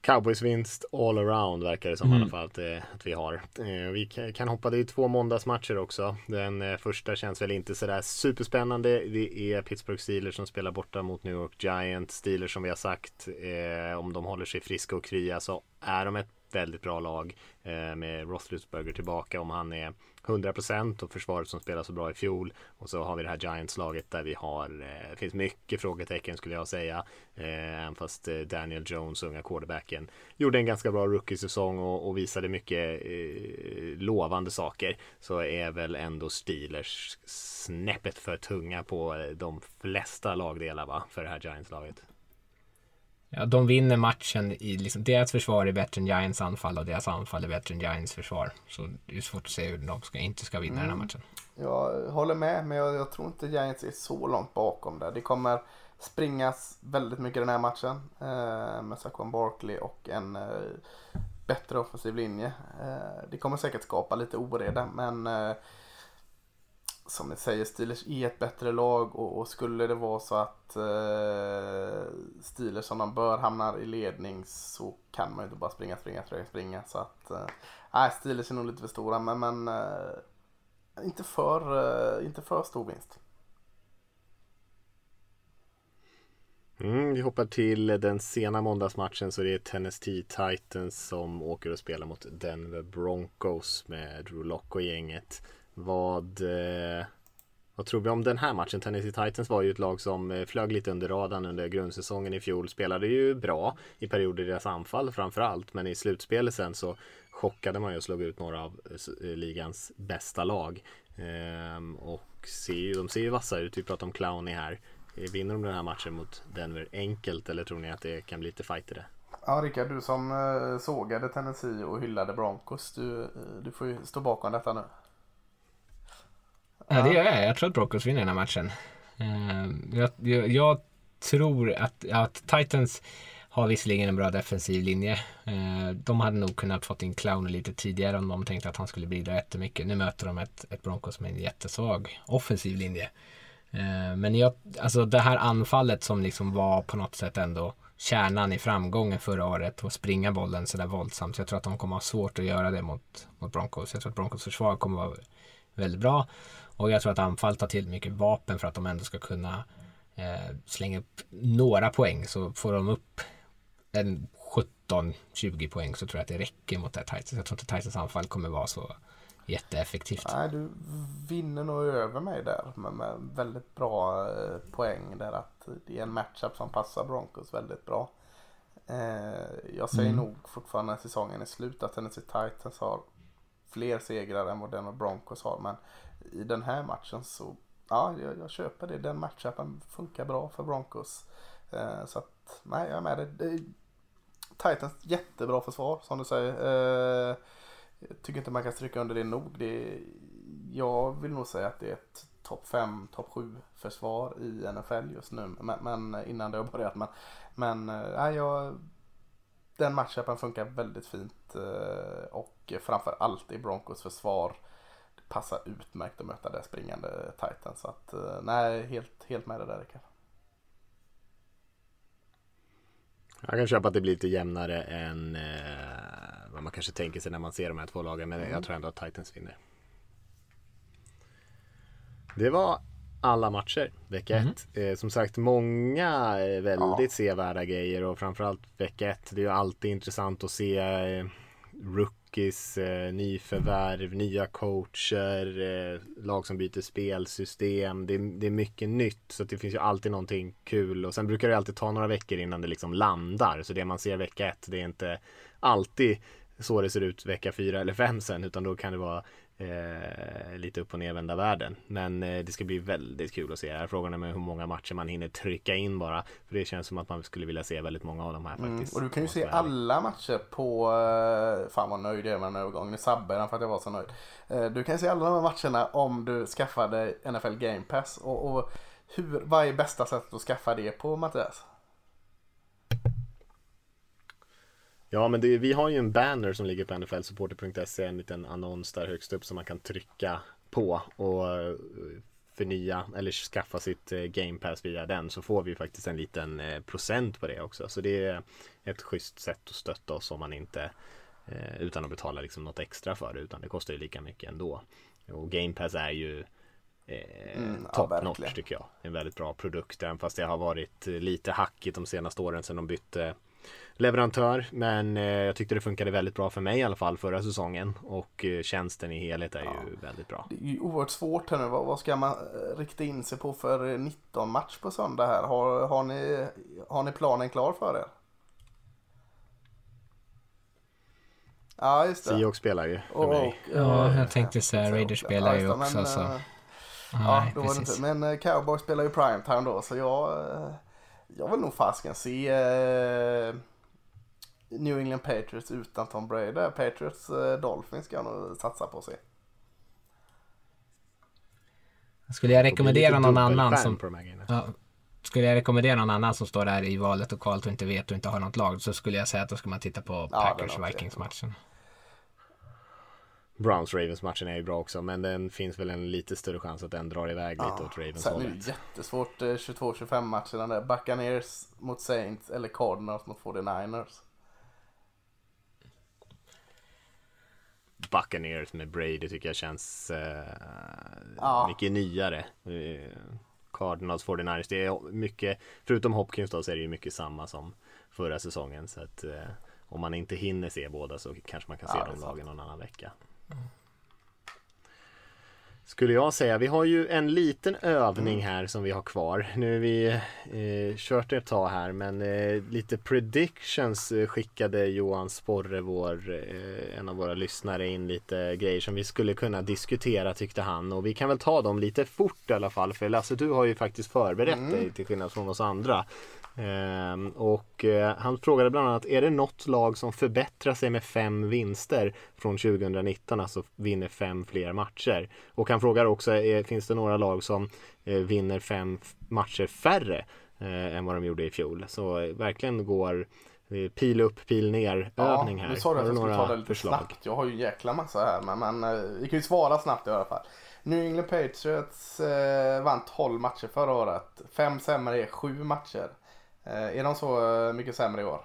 Cowboys vinst all around verkar det som mm. i alla fall att, eh, att vi har. Eh, vi kan hoppa, det är två måndagsmatcher också. Den eh, första känns väl inte sådär superspännande. Det är Pittsburgh Steelers som spelar borta mot New York Giants. Steelers som vi har sagt, om de håller sig friska och krya så är de ett väldigt bra lag eh, med Roethlisberger tillbaka om han är 100% och försvaret som spelade så bra i fjol. Och så har vi det här Giants-laget där vi har, eh, det finns mycket frågetecken skulle jag säga. Eh, även fast eh, Daniel Jones, unga quarterbacken, gjorde en ganska bra rookie-säsong och, och visade mycket eh, lovande saker. Så är väl ändå Steelers snäppet för tunga på eh, de flesta lagdelar va, för det här Giants-laget. Ja, de vinner matchen i liksom, deras försvar är bättre än Giants anfall och deras anfall är bättre än Giants försvar. Så det är svårt att se hur de ska, inte ska vinna mm. den här mm. matchen. Jag håller med, men jag, jag, tror inte Giants är så långt bakom där. Det kommer springas väldigt mycket den här matchen eh, med Saquon Barkley och en eh, bättre offensiv linje. Eh, det kommer säkert skapa lite oreda, men eh, som ni säger, Steelers är ett bättre lag och, och skulle det vara så att eh, Steelers som de bör hamnar i ledning så kan man ju inte bara springa, springa, springa, springa. Så att, eh, Steelers är nog lite för stora men, men eh, inte, för, eh, inte för stor vinst. Mm, vi hoppar till den sena måndagsmatchen så det är Tennessee Titans som åker och spelar mot Denver Broncos med Drew Lock och gänget. Vad, eh, vad tror vi om den här matchen? Tennessee Titans var ju ett lag som eh, flög lite under radarn under grundsäsongen i fjol. Spelade ju bra i perioder i deras anfall framförallt. Men i slutspelet sen så chockade man ju och slog ut några av eh, eh, ligans bästa lag. Ehm, och ser, de ser ju vassa ut. Vi pratar om Clowny här. Vinner de den här matchen mot Denver enkelt eller tror ni att det kan bli lite fight i det? Ja Rickard, du som sågade Tennessee och hyllade Broncos, du, du får ju stå bakom detta nu. Ja, det gör jag. Jag tror att Broncos vinner den här matchen. Uh, jag, jag, jag, tror att, att Titans har visserligen en bra defensiv linje. Uh, de hade nog kunnat fått in Clown lite tidigare om de tänkte att han skulle bidra jättemycket. Nu möter de ett, ett Broncos med en jättesvag offensiv linje. Uh, men jag, alltså det här anfallet som liksom var på något sätt ändå kärnan i framgången förra året och springa bollen sådär våldsamt. Så jag tror att de kommer ha svårt att göra det mot, mot Broncos. Jag tror att Broncos försvar kommer vara väldigt bra. Och jag tror att anfall tar till mycket vapen för att de ändå ska kunna eh, slänga upp några poäng. Så får de upp en 17-20 poäng så tror jag att det räcker mot det här Titans. Jag tror inte Titans anfall kommer vara så jätteeffektivt. Nej, du vinner nog över mig där med, med väldigt bra eh, poäng där att det är en matchup som passar Broncos väldigt bra. Eh, jag säger Mm. nog fortfarande när säsongen är slut att Tennessee Titans har fler segrar än vad Denver Broncos har. Men i den här matchen så, ja, jag, jag köper det. Den matchappen funkar bra för Broncos. Eh, så att, nej, jag är med dig. det Titans jättebra försvar som du säger. Eh, jag tycker inte man kan stryka under det nog. Det, jag vill nog säga att det är ett topp 5, topp 7 försvar i NFL just nu. Men, men innan det har börjat. Men, men eh, nej, jag, den matchappen funkar väldigt fint. eh, Och framför allt i Broncos försvar. Passar utmärkt att möta det springande Titans. Så att eh, nej, helt, helt med det där Rickard. Jag kan köpa att det blir lite jämnare än eh, vad man kanske tänker sig när man ser de här två lagen. Men jag tror ändå att Titans vinner. Det var alla matcher vecka ett. Eh, som sagt många eh, väldigt sevärda grejer och framförallt vecka ett. Det är ju alltid intressant att se eh, rookies, eh, nyförvärv, nya coacher, eh, lag som byter spelsystem. Det, är- det är mycket nytt så det finns ju alltid någonting kul och sen brukar det alltid ta några veckor innan det liksom landar. Så det man ser vecka ett det är inte alltid så det ser ut vecka fyra eller fem sen utan då kan det vara eh, lite upp och nervända världen. Men eh, det ska bli väldigt kul att se. Här frågan är med hur många matcher man hinner trycka in bara. För det känns som att man skulle vilja se väldigt många av de här faktiskt. Mm, och du kan ju se alla matcher på, eh, fan vad nöjd jag är med den här övergången, nu sabbar jag den för att jag var så nöjd. Eh, Du kan se alla de här matcherna om du skaffar dig NFL Game Pass. Och, och hur, vad är bästa sättet att skaffa det på Mattias? Ja men det, vi har ju en banner som ligger på nflsupporter.se En liten annons där högst upp som man kan trycka på och eh, förnya eller skaffa sitt eh, game pass via den så får vi faktiskt en liten eh, procent på det också. Så det är ett schysst sätt att stötta oss om man inte utan att betala liksom något extra för det utan det kostar ju lika mycket ändå. Och game pass är ju eh, Mm, ja, top notch tycker jag. En väldigt bra produkt även fast det har varit lite hackigt de senaste åren sedan de bytte leverantör. Men eh, jag tyckte det funkade väldigt bra för mig i alla fall förra säsongen. Och eh, tjänsten i helhet är ju väldigt bra. Det är ju oerhört svårt här nu. Vad, vad ska man eh, rikta in sig på för eh, 19 match på söndag här? Har, har, ni, har ni planen klar för er? Ja, just det. Seahawks spelar ju för Och- mig. Ja, jag tänkte säga Raiders spelar ju också, men, så- Ja, då var det precis. inte. Men Cowboys spelar ju primetime då så jag, jag vill nog fasken se New England Patriots utan Tom Brady. Patriots eh, Dolphins ska jag nog satsa på se. Skulle jag rekommendera någon annan som... Ja, skulle jag rekommendera någon annan som står där i valet och kvalet och inte vet och inte har något lag så skulle jag säga att då ska man titta på Packers okej. Vikings matchen. Browns Ravens matchen är ju bra också men den finns väl en lite större chans att den drar iväg lite åt Ravens Sen är det jättesvårt eh, 22-25 matcherna där. Buccaneers mot Saints eller Cardinals mot 49ers. Buccaneers med Brady tycker jag känns eh, Ja. mycket nyare. Cardinals 49ers, det är mycket, förutom Hopkins då så är det ju mycket samma som förra säsongen. Så att eh, om man inte hinner se båda så kanske man kan se Ja, är de lagen någon annan vecka. Skulle jag säga. Vi har ju en liten övning här som vi har kvar. Nu har vi eh, kört ett tag här men eh, lite predictions eh, skickade Johan Sporre, vår, eh, en av våra lyssnare, in lite grejer som vi skulle kunna diskutera tyckte han. Och vi kan väl ta dem lite fort i alla fall. För Lasse, du har ju faktiskt förberett dig till skillnad från oss andra. Ehm, och eh, han frågade bland annat, är det något lag som förbättrar sig med fem vinster från 2019, alltså vinner fem fler matcher? Och han frågar också, eh, finns det några lag som eh, vinner fem matcher färre än vad de gjorde i fjol? Så verkligen går pil upp, pil ner övning här. nu sa du att jag skulle ta det lite förslag? snabbt. Jag har ju en jäkla massa här men, men vi kan ju svara snabbt i alla fall. New England Patriots vann 12 matcher förra året. Fem sämre är sju matcher. Eh, är de så eh, mycket sämre i år?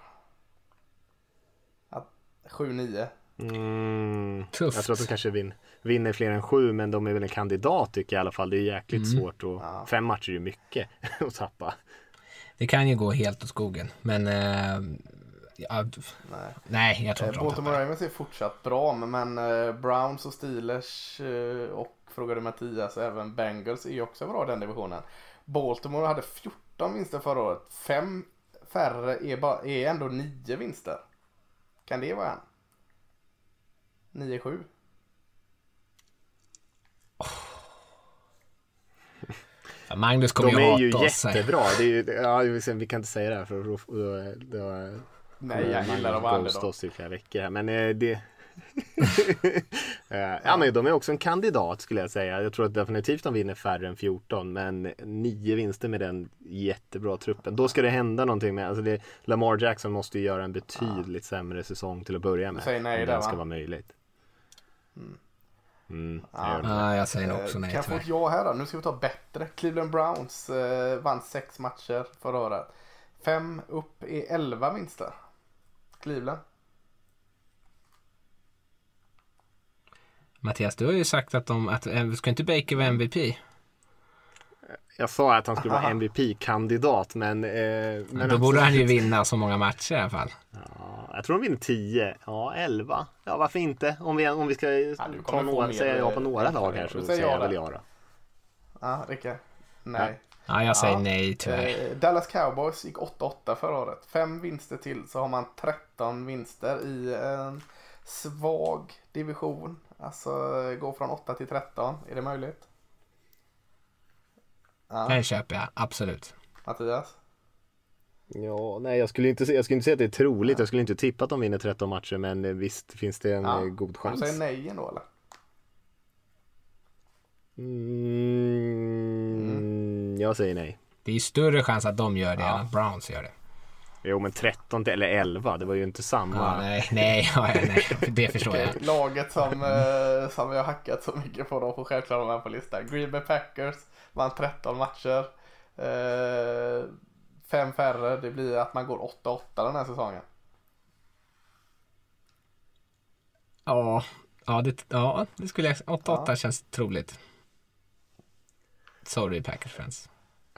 Att- 7-9. Mm, Tufft. jag tror att de kanske vin, vinner fler än sju men de är väl en kandidat tycker jag i alla fall. Det är jäkligt Mm. svårt och fem matcher är ju mycket att tappa. Det kan ju gå helt åt skogen. Men eh, Ja, Nej. nej, jag tror Eh, inte de Baltimore tappar. Ravens är fortsatt bra men eh, Browns och Steelers eh, och frågade Mattias även Bengals är ju också bra i den divisionen. Baltimore hade 14 vinster förra året. Fem färre är, bara, är ändå 9 vinster. Kan det vara en? 9-7? Ja, Magnus kommer De ju är ju hata oss. jättebra. Det är ju, ja, vi kan inte säga det här för då, då, då, Nej, jag gillar att vara ghosta underdog. oss i flera veckor här. Men eh, det... Eh, ja men de är också en kandidat skulle jag säga. Jag tror att definitivt de vinner färre än 14 men nio vinster med den jättebra truppen. Då ska det hända någonting med, alltså det, Lamar Jackson måste ju göra en betydligt sämre säsong till att börja med. nej om den ska va? vara möjligt. Mm, jag Ja. gör det. Ja, jag säger också Eh, nej kan jag få ett ja här då? Nu ska vi ta bättre. Cleveland Browns eh, vann sex matcher förra året. Fem upp är 11 vinster. Cleveland. Mattias, du har ju sagt att de, att, eh, ska inte Baker vara MVP? Jag sa att han skulle vara MVP-kandidat men... Eh, men Då borde han ju absolut. vinna så många matcher i alla fall. Ja, jag tror de vinner 10, ja 11. Ja varför inte? Om vi, om vi ska du ta några, säga ja på eh, några lag här så säger ja jag väl ja då. Ja, Rickard? Nej. Ja, jag säger Ja. nej tyvärr. Eh, Dallas Cowboys gick 8-8 förra året. Fem vinster till så har man 13 vinster i en svag division. Alltså gå från 8 till 13. Är det möjligt? Ja, Den köper jag, absolut. Mattias? Ja, nej jag skulle inte, se- jag skulle inte säga att det är troligt. Jag skulle inte tippa att de vinner 13 matcher men eh, visst finns det en Ja. eh, god Du chans. säger nej ändå eller? Mm, jag säger nej. Det är ju större chans att de gör det än att Browns gör det. Jo men 13 till, eller 11, det var ju inte samma. Ja, nej, nej, ja, nej, det förstår jag. Laget som, eh, som vi har hackat så mycket på, de får självklart vara med på listan. Green Bay Packers vann 13 matcher. Eh, fem färre, det blir att man går 8-8 den här säsongen. Ja, ja, det, ja, det skulle jag 8-8 känns troligt. Sorry Packers fans.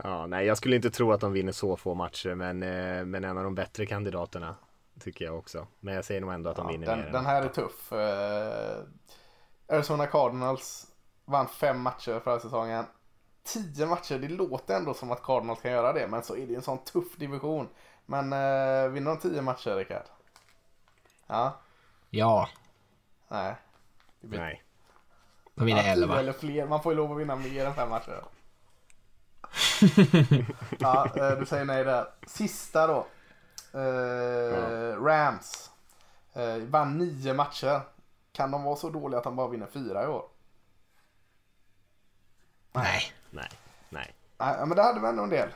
Ja, nej jag skulle inte tro att de vinner så få matcher men, eh, men en av de bättre kandidaterna tycker jag också. Men jag säger nog ändå att de Ja, vinner den, mer. den här är tuff. Eh, Arizona Cardinals vann fem matcher förra säsongen. Tio matcher, det låter ändå som att Cardinals kan göra det, men så är det en sån tuff division. Men eh, vinner de tio matcher, Rickard? Ja, Ja, nej. Blir- Nej. de vinner Ja, 11. eller fler. Man får ju lov att vinna mer än fem matcher. ja, eh, du säger nej där. Sista då. Eh, Rams. Eh, vann nio matcher. Kan de vara så dåliga att de bara vinner fyra i år? Nej. Nej. Nej. Nej, men det hade vi ändå en del.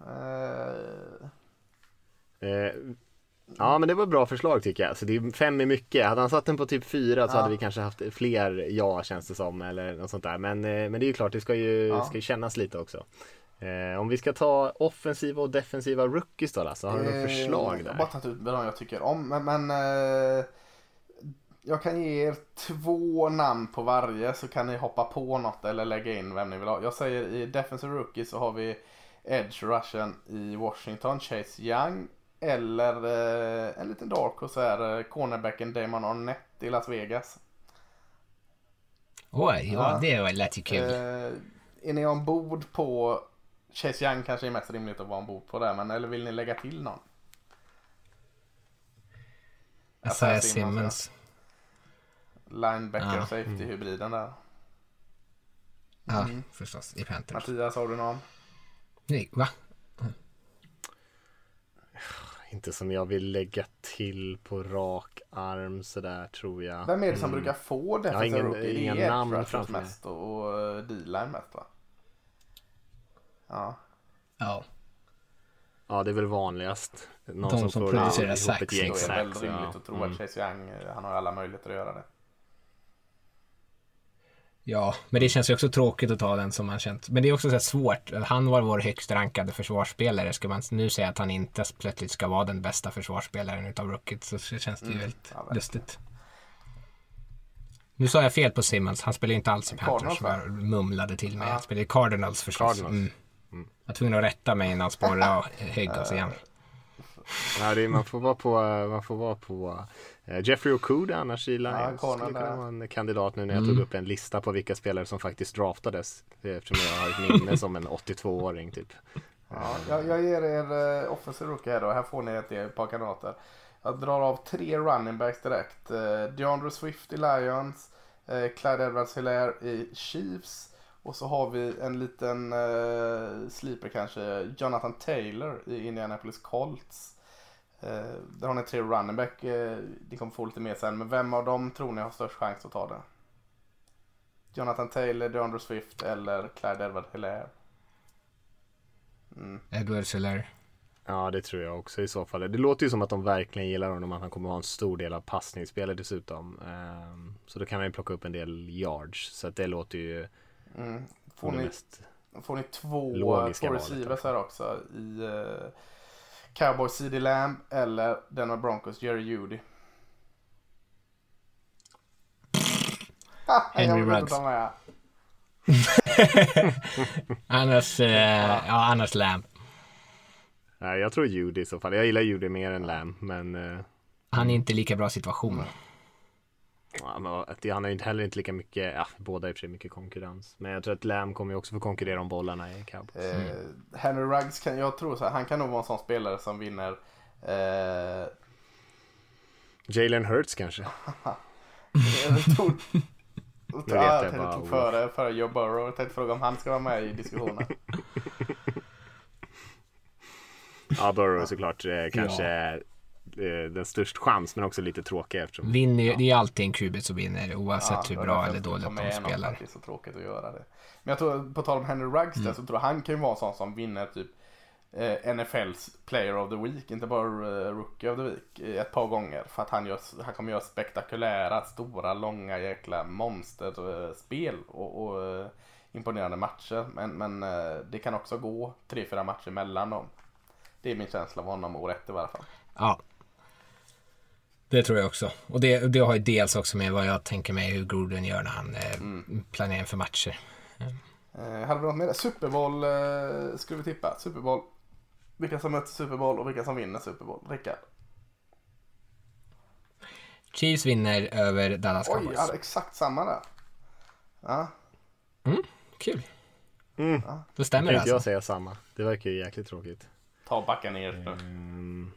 Eh, Eh, ja men det var ett bra förslag tycker jag. Så det är, fem är mycket. Hade han satt den på typ fyra så Ja. hade vi kanske haft fler ja känns det som. Eller något sånt där. Men, eh, men det är ju klart det ska ju, Ja. ska ju kännas lite också. Eh, om vi ska ta offensiva och defensiva rookies då Lasse, har du några eh, förslag Jag där? har bara tagit ut de jag tycker om. Men, men eh, jag kan ge er två namn på varje så kan ni hoppa på något eller lägga in vem ni vill ha. Jag säger i Defensive Rookie så har vi Edge Rushen i Washington, Chase Young. Eller eh, en liten dark och så är eh, cornerbacken Damon Arnett i Las Vegas. Oj, ja, Ja. det var lät ju kul. Eh, är ni ombord på Chase Young kanske är mest rimligt att vara ombord på det. Men eller vill ni lägga till någon? Jag säger Simmons. Linebacker Ja. safety hybriden där. Ja, förstås. I Panthers. Mattias har du någon? Nej, va? Inte som jag vill lägga till på rak arm sådär tror jag. Vem är det som brukar få defensive ingen- rookie? Det inga namn framför mig. mest och, och D-line mest va? Ja. Ja. Ja det är väl vanligast. Någon De som får producerar ett gäng Då är det väl sacks, rimligt ja. att tro Mm. att Chase Young, eh, han har alla möjligheter att göra det. Ja, men det känns ju också tråkigt att ta den som man känt. Men det är också så här svårt. Han var vår högst rankade försvarsspelare. Ska man nu säga att han inte plötsligt ska vara den bästa försvarsspelaren utav Rocket så känns det ju väldigt ja, lustigt. Nu sa jag fel på Simmons. Han spelar ju inte alls i Panthers. Jag mumlade till mig. Han spelar i Cardinals förstås. Cardinals. Mm. Jag var tvungen att rätta mig innan Sporra högg oss igen. Ja, det är, man får vara på, man får vara på eh, Jeffrey Okuda annars i Lions. Ja, skulle kunna vara en kandidat nu när jag Mm. tog upp en lista på vilka spelare som faktiskt draftades. Det är Eftersom jag har ett minne som en 82-åring typ. Ja, jag, jag ger er eh, offensive rookie här då. Här får ni ett, ett par kandidater. Jag drar av tre running backs direkt. Eh, DeAndre Swift i Lions. Eh, Clyde edwards hilaire i Chiefs. Och så har vi en liten eh, sleeper kanske. Jonathan Taylor i Indianapolis Colts. Eh, där har ni tre running back. Eh, ni kommer få lite mer sen. Men vem av dem tror ni har störst chans att ta det? Jonathan Taylor, DeAndre Swift eller Clyde edwards hilaire Mm. Edward Seller. Ja, det tror jag också i så fall. Det låter ju som att de verkligen gillar honom, att han kommer ha en stor del av passningsspelet dessutom. Ehm, Så då kan han ju plocka upp en del yards. Så att det låter ju Mm. Får, ni, får ni två, receivers alltså. här också i uh, Cowboys CD Lamb eller Denver Broncos Jerry Judy. Henry inte Ruggs. med. Annars, eh, ja annars Lamb. Nej, jag tror Judy i så fall. Jag gillar Judy mer än Lamb, men eh, Han är inte i lika bra situation. Ja, men han har ju inte heller inte lika mycket, ja båda i och för sig mycket konkurrens. Men jag tror att Lam kommer ju också få konkurrera om bollarna i Cowboys. Eh, Henry Ruggs kan, jag tror så här, han kan nog vara en sån spelare som vinner eh, Jalen Hurts kanske? jag tror, jag vet tror, jag jag bara, tog före, före Joe Burrow. Jag tänkte fråga om han ska vara med i diskussionen. Ja, Burrow såklart eh, kanske eh, den störst chans men också lite tråkig eftersom Vinner, ju- Det är alltid en QB som vinner oavsett hur det var bra eller dåligt de spelar. Det är så tråkigt att göra det. Men jag tror, på tal om Henry Ruggs Mm. där, så tror jag han kan ju vara en sån som vinner typ eh, NFLs Player of the Week, inte bara eh, Rookie of the Week, eh, ett par gånger. För att han, gör, han kommer göra spektakulära, stora, långa jäkla monsterspel och, och eh, imponerande matcher. Men, men eh, det kan också gå tre, fyra matcher mellan dem. Det är min känsla av honom år ett i varje fall. Ja. Det tror jag också. Och det, det har ju dels också med vad jag tänker mig hur Gruden gör när han eh, Mm. planerar för matcher. Eh, hade vi något mer? Super Bowl eh, skulle vi tippa. Super Bowl. Vilka som möter Super Bowl och vilka som vinner Super Bowl. Rickard. Chiefs vinner över Dallas Oj, Cowboys. jag hade exakt samma där. Ja, Kul. Mm. Då stämmer det tänkte jag alltså. säga samma. Det verkar ju jäkligt tråkigt. ta och backa ner. Mm.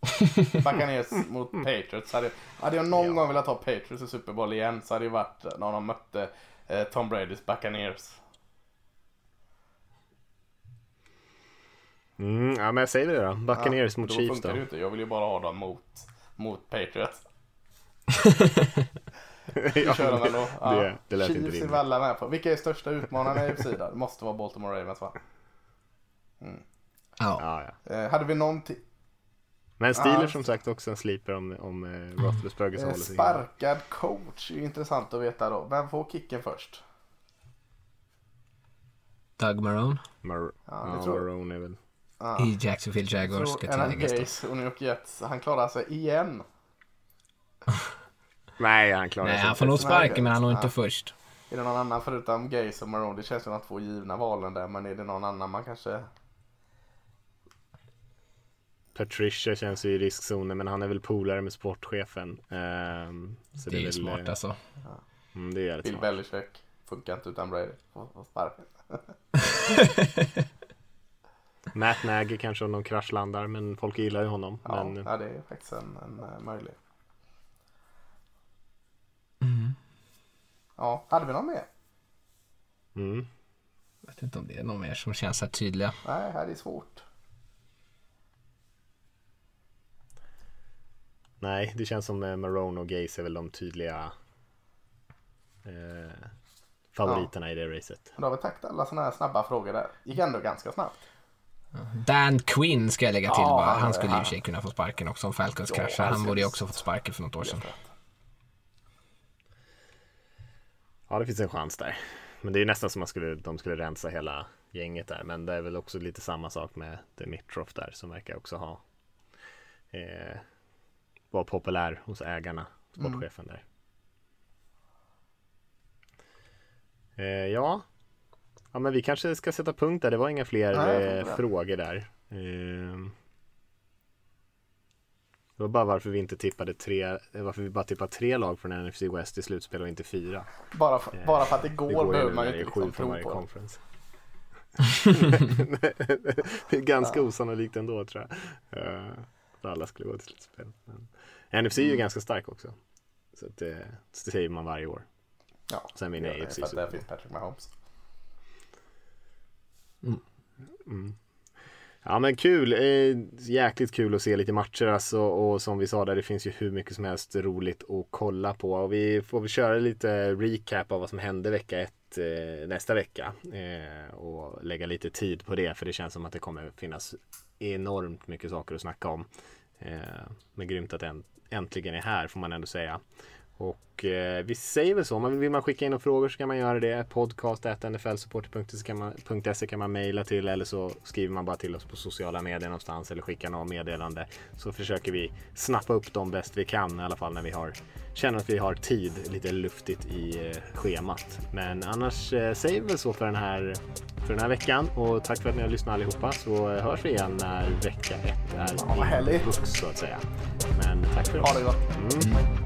Backa ner mot Patriots. Hade, hade jag någon gång velat ta Patriots i Super Bowl igen så hade det varit när de mötte eh, Tom Bradys Buccaneers. Mm, ja men jag säger det då. Buccaneers mot då Chiefs funkar då. det ju inte. Jag vill ju bara ha dem mot, mot Patriots. ja, Kör de det, ändå. det, det lät inte Chiefs är rimligt. väl med på. Vilka är största utmanarna i UFC? Det måste vara Baltimore Ravens va? Ja. Ja, ja. Eh, hade vi någonting? Men Steelers Ja. som sagt också en sleeper om, om eh, Roethlisberger Eh, som håller sig sparkad coach är ju intressant att veta då. Vem får kicken först? Doug Marone Mar- Ja, det ja. Marone är väl... i Jacksonville Jaguars ska tilläggas och New York Jets, han klarar sig igen. Nej, han klarar Nej, sig han får nog sparken men han Ja. inte först. Är det någon annan förutom Gaze och Marone? Det känns som de två givna valen där, men är det någon annan man kanske... Patricia känns ju i riskzonen men han är väl polare med sportchefen. Ehm, så Det är ju väl, smart eh, alltså. Mm, det är jävligt Bill. Belichick funkar inte utan Brady. Matt Nagy kanske om de kraschlandar men folk gillar ju honom. Ja, men, ja, det är faktiskt en, en eh, möjlighet. Ja, hade vi någon mer? mm. Jag vet inte om det är någon mer som känns här tydliga. Nej, här är svårt. Nej, det känns som eh, Marone och Gaze är väl de tydliga eh, favoriterna i det racet. Då har vi tackat alla sådana här snabba frågor där. Gick ändå ganska snabbt. Dan Quinn ska jag lägga till Ja, bara. han- Han skulle i och för sig kunna få sparken också om Falcons Ja, kraschar. Han borde ju också fått sparken för något år sedan. Ja, det finns en chans där. Men det är nästan som att skulle, de skulle rensa hela gänget där. Men det är väl också lite samma sak med Dimitrov där som verkar också ha eh, vara populär hos ägarna, sportchefen där. Eh, ja. ja, men vi kanske ska sätta punkt där. Det var inga fler Nej, eh, frågor där. Eh, Det var bara varför vi inte tippade tre, varför vi bara tippade tre lag från NFC West i slutspel och inte fyra. Bara för, bara för att det går, Det går behöver man ju inte sju liksom från tro på. conference. det är ganska osannolikt ändå tror jag. Att alla skulle gå till slutspel. Men NFC är ju ganska stark också. Så att det, det säger man varje år. Ja, Sen vinner AFC för att där finns Patrick Mahomes. Ja men kul, eh, jäkligt kul att se lite matcher alltså och som vi sa där det finns ju hur mycket som helst roligt att kolla på och vi får väl köra lite recap av vad som hände vecka ett eh, nästa vecka eh, och lägga lite tid på det för det känns som att det kommer finnas enormt mycket saker att snacka om. Eh, men grymt att den äntligen är här får man ändå säga. Och eh, vi säger väl så, men vill man skicka in några frågor så kan man göra det. Podcast.nflsupporter.se kan man, .se kan man mejla till eller så skriver man bara till oss på sociala medier någonstans eller skickar något meddelande. Så försöker vi snappa upp dem bäst vi kan i alla fall när vi har, känner att vi har tid lite luftigt i eh, schemat. Men annars eh, säger vi väl så för den, här, för den här veckan och tack för att ni har lyssnat allihopa så eh, hörs vi igen när vecka ett är härligt. inbox så att säga. Men tack för Ha oss. det gott. Mm.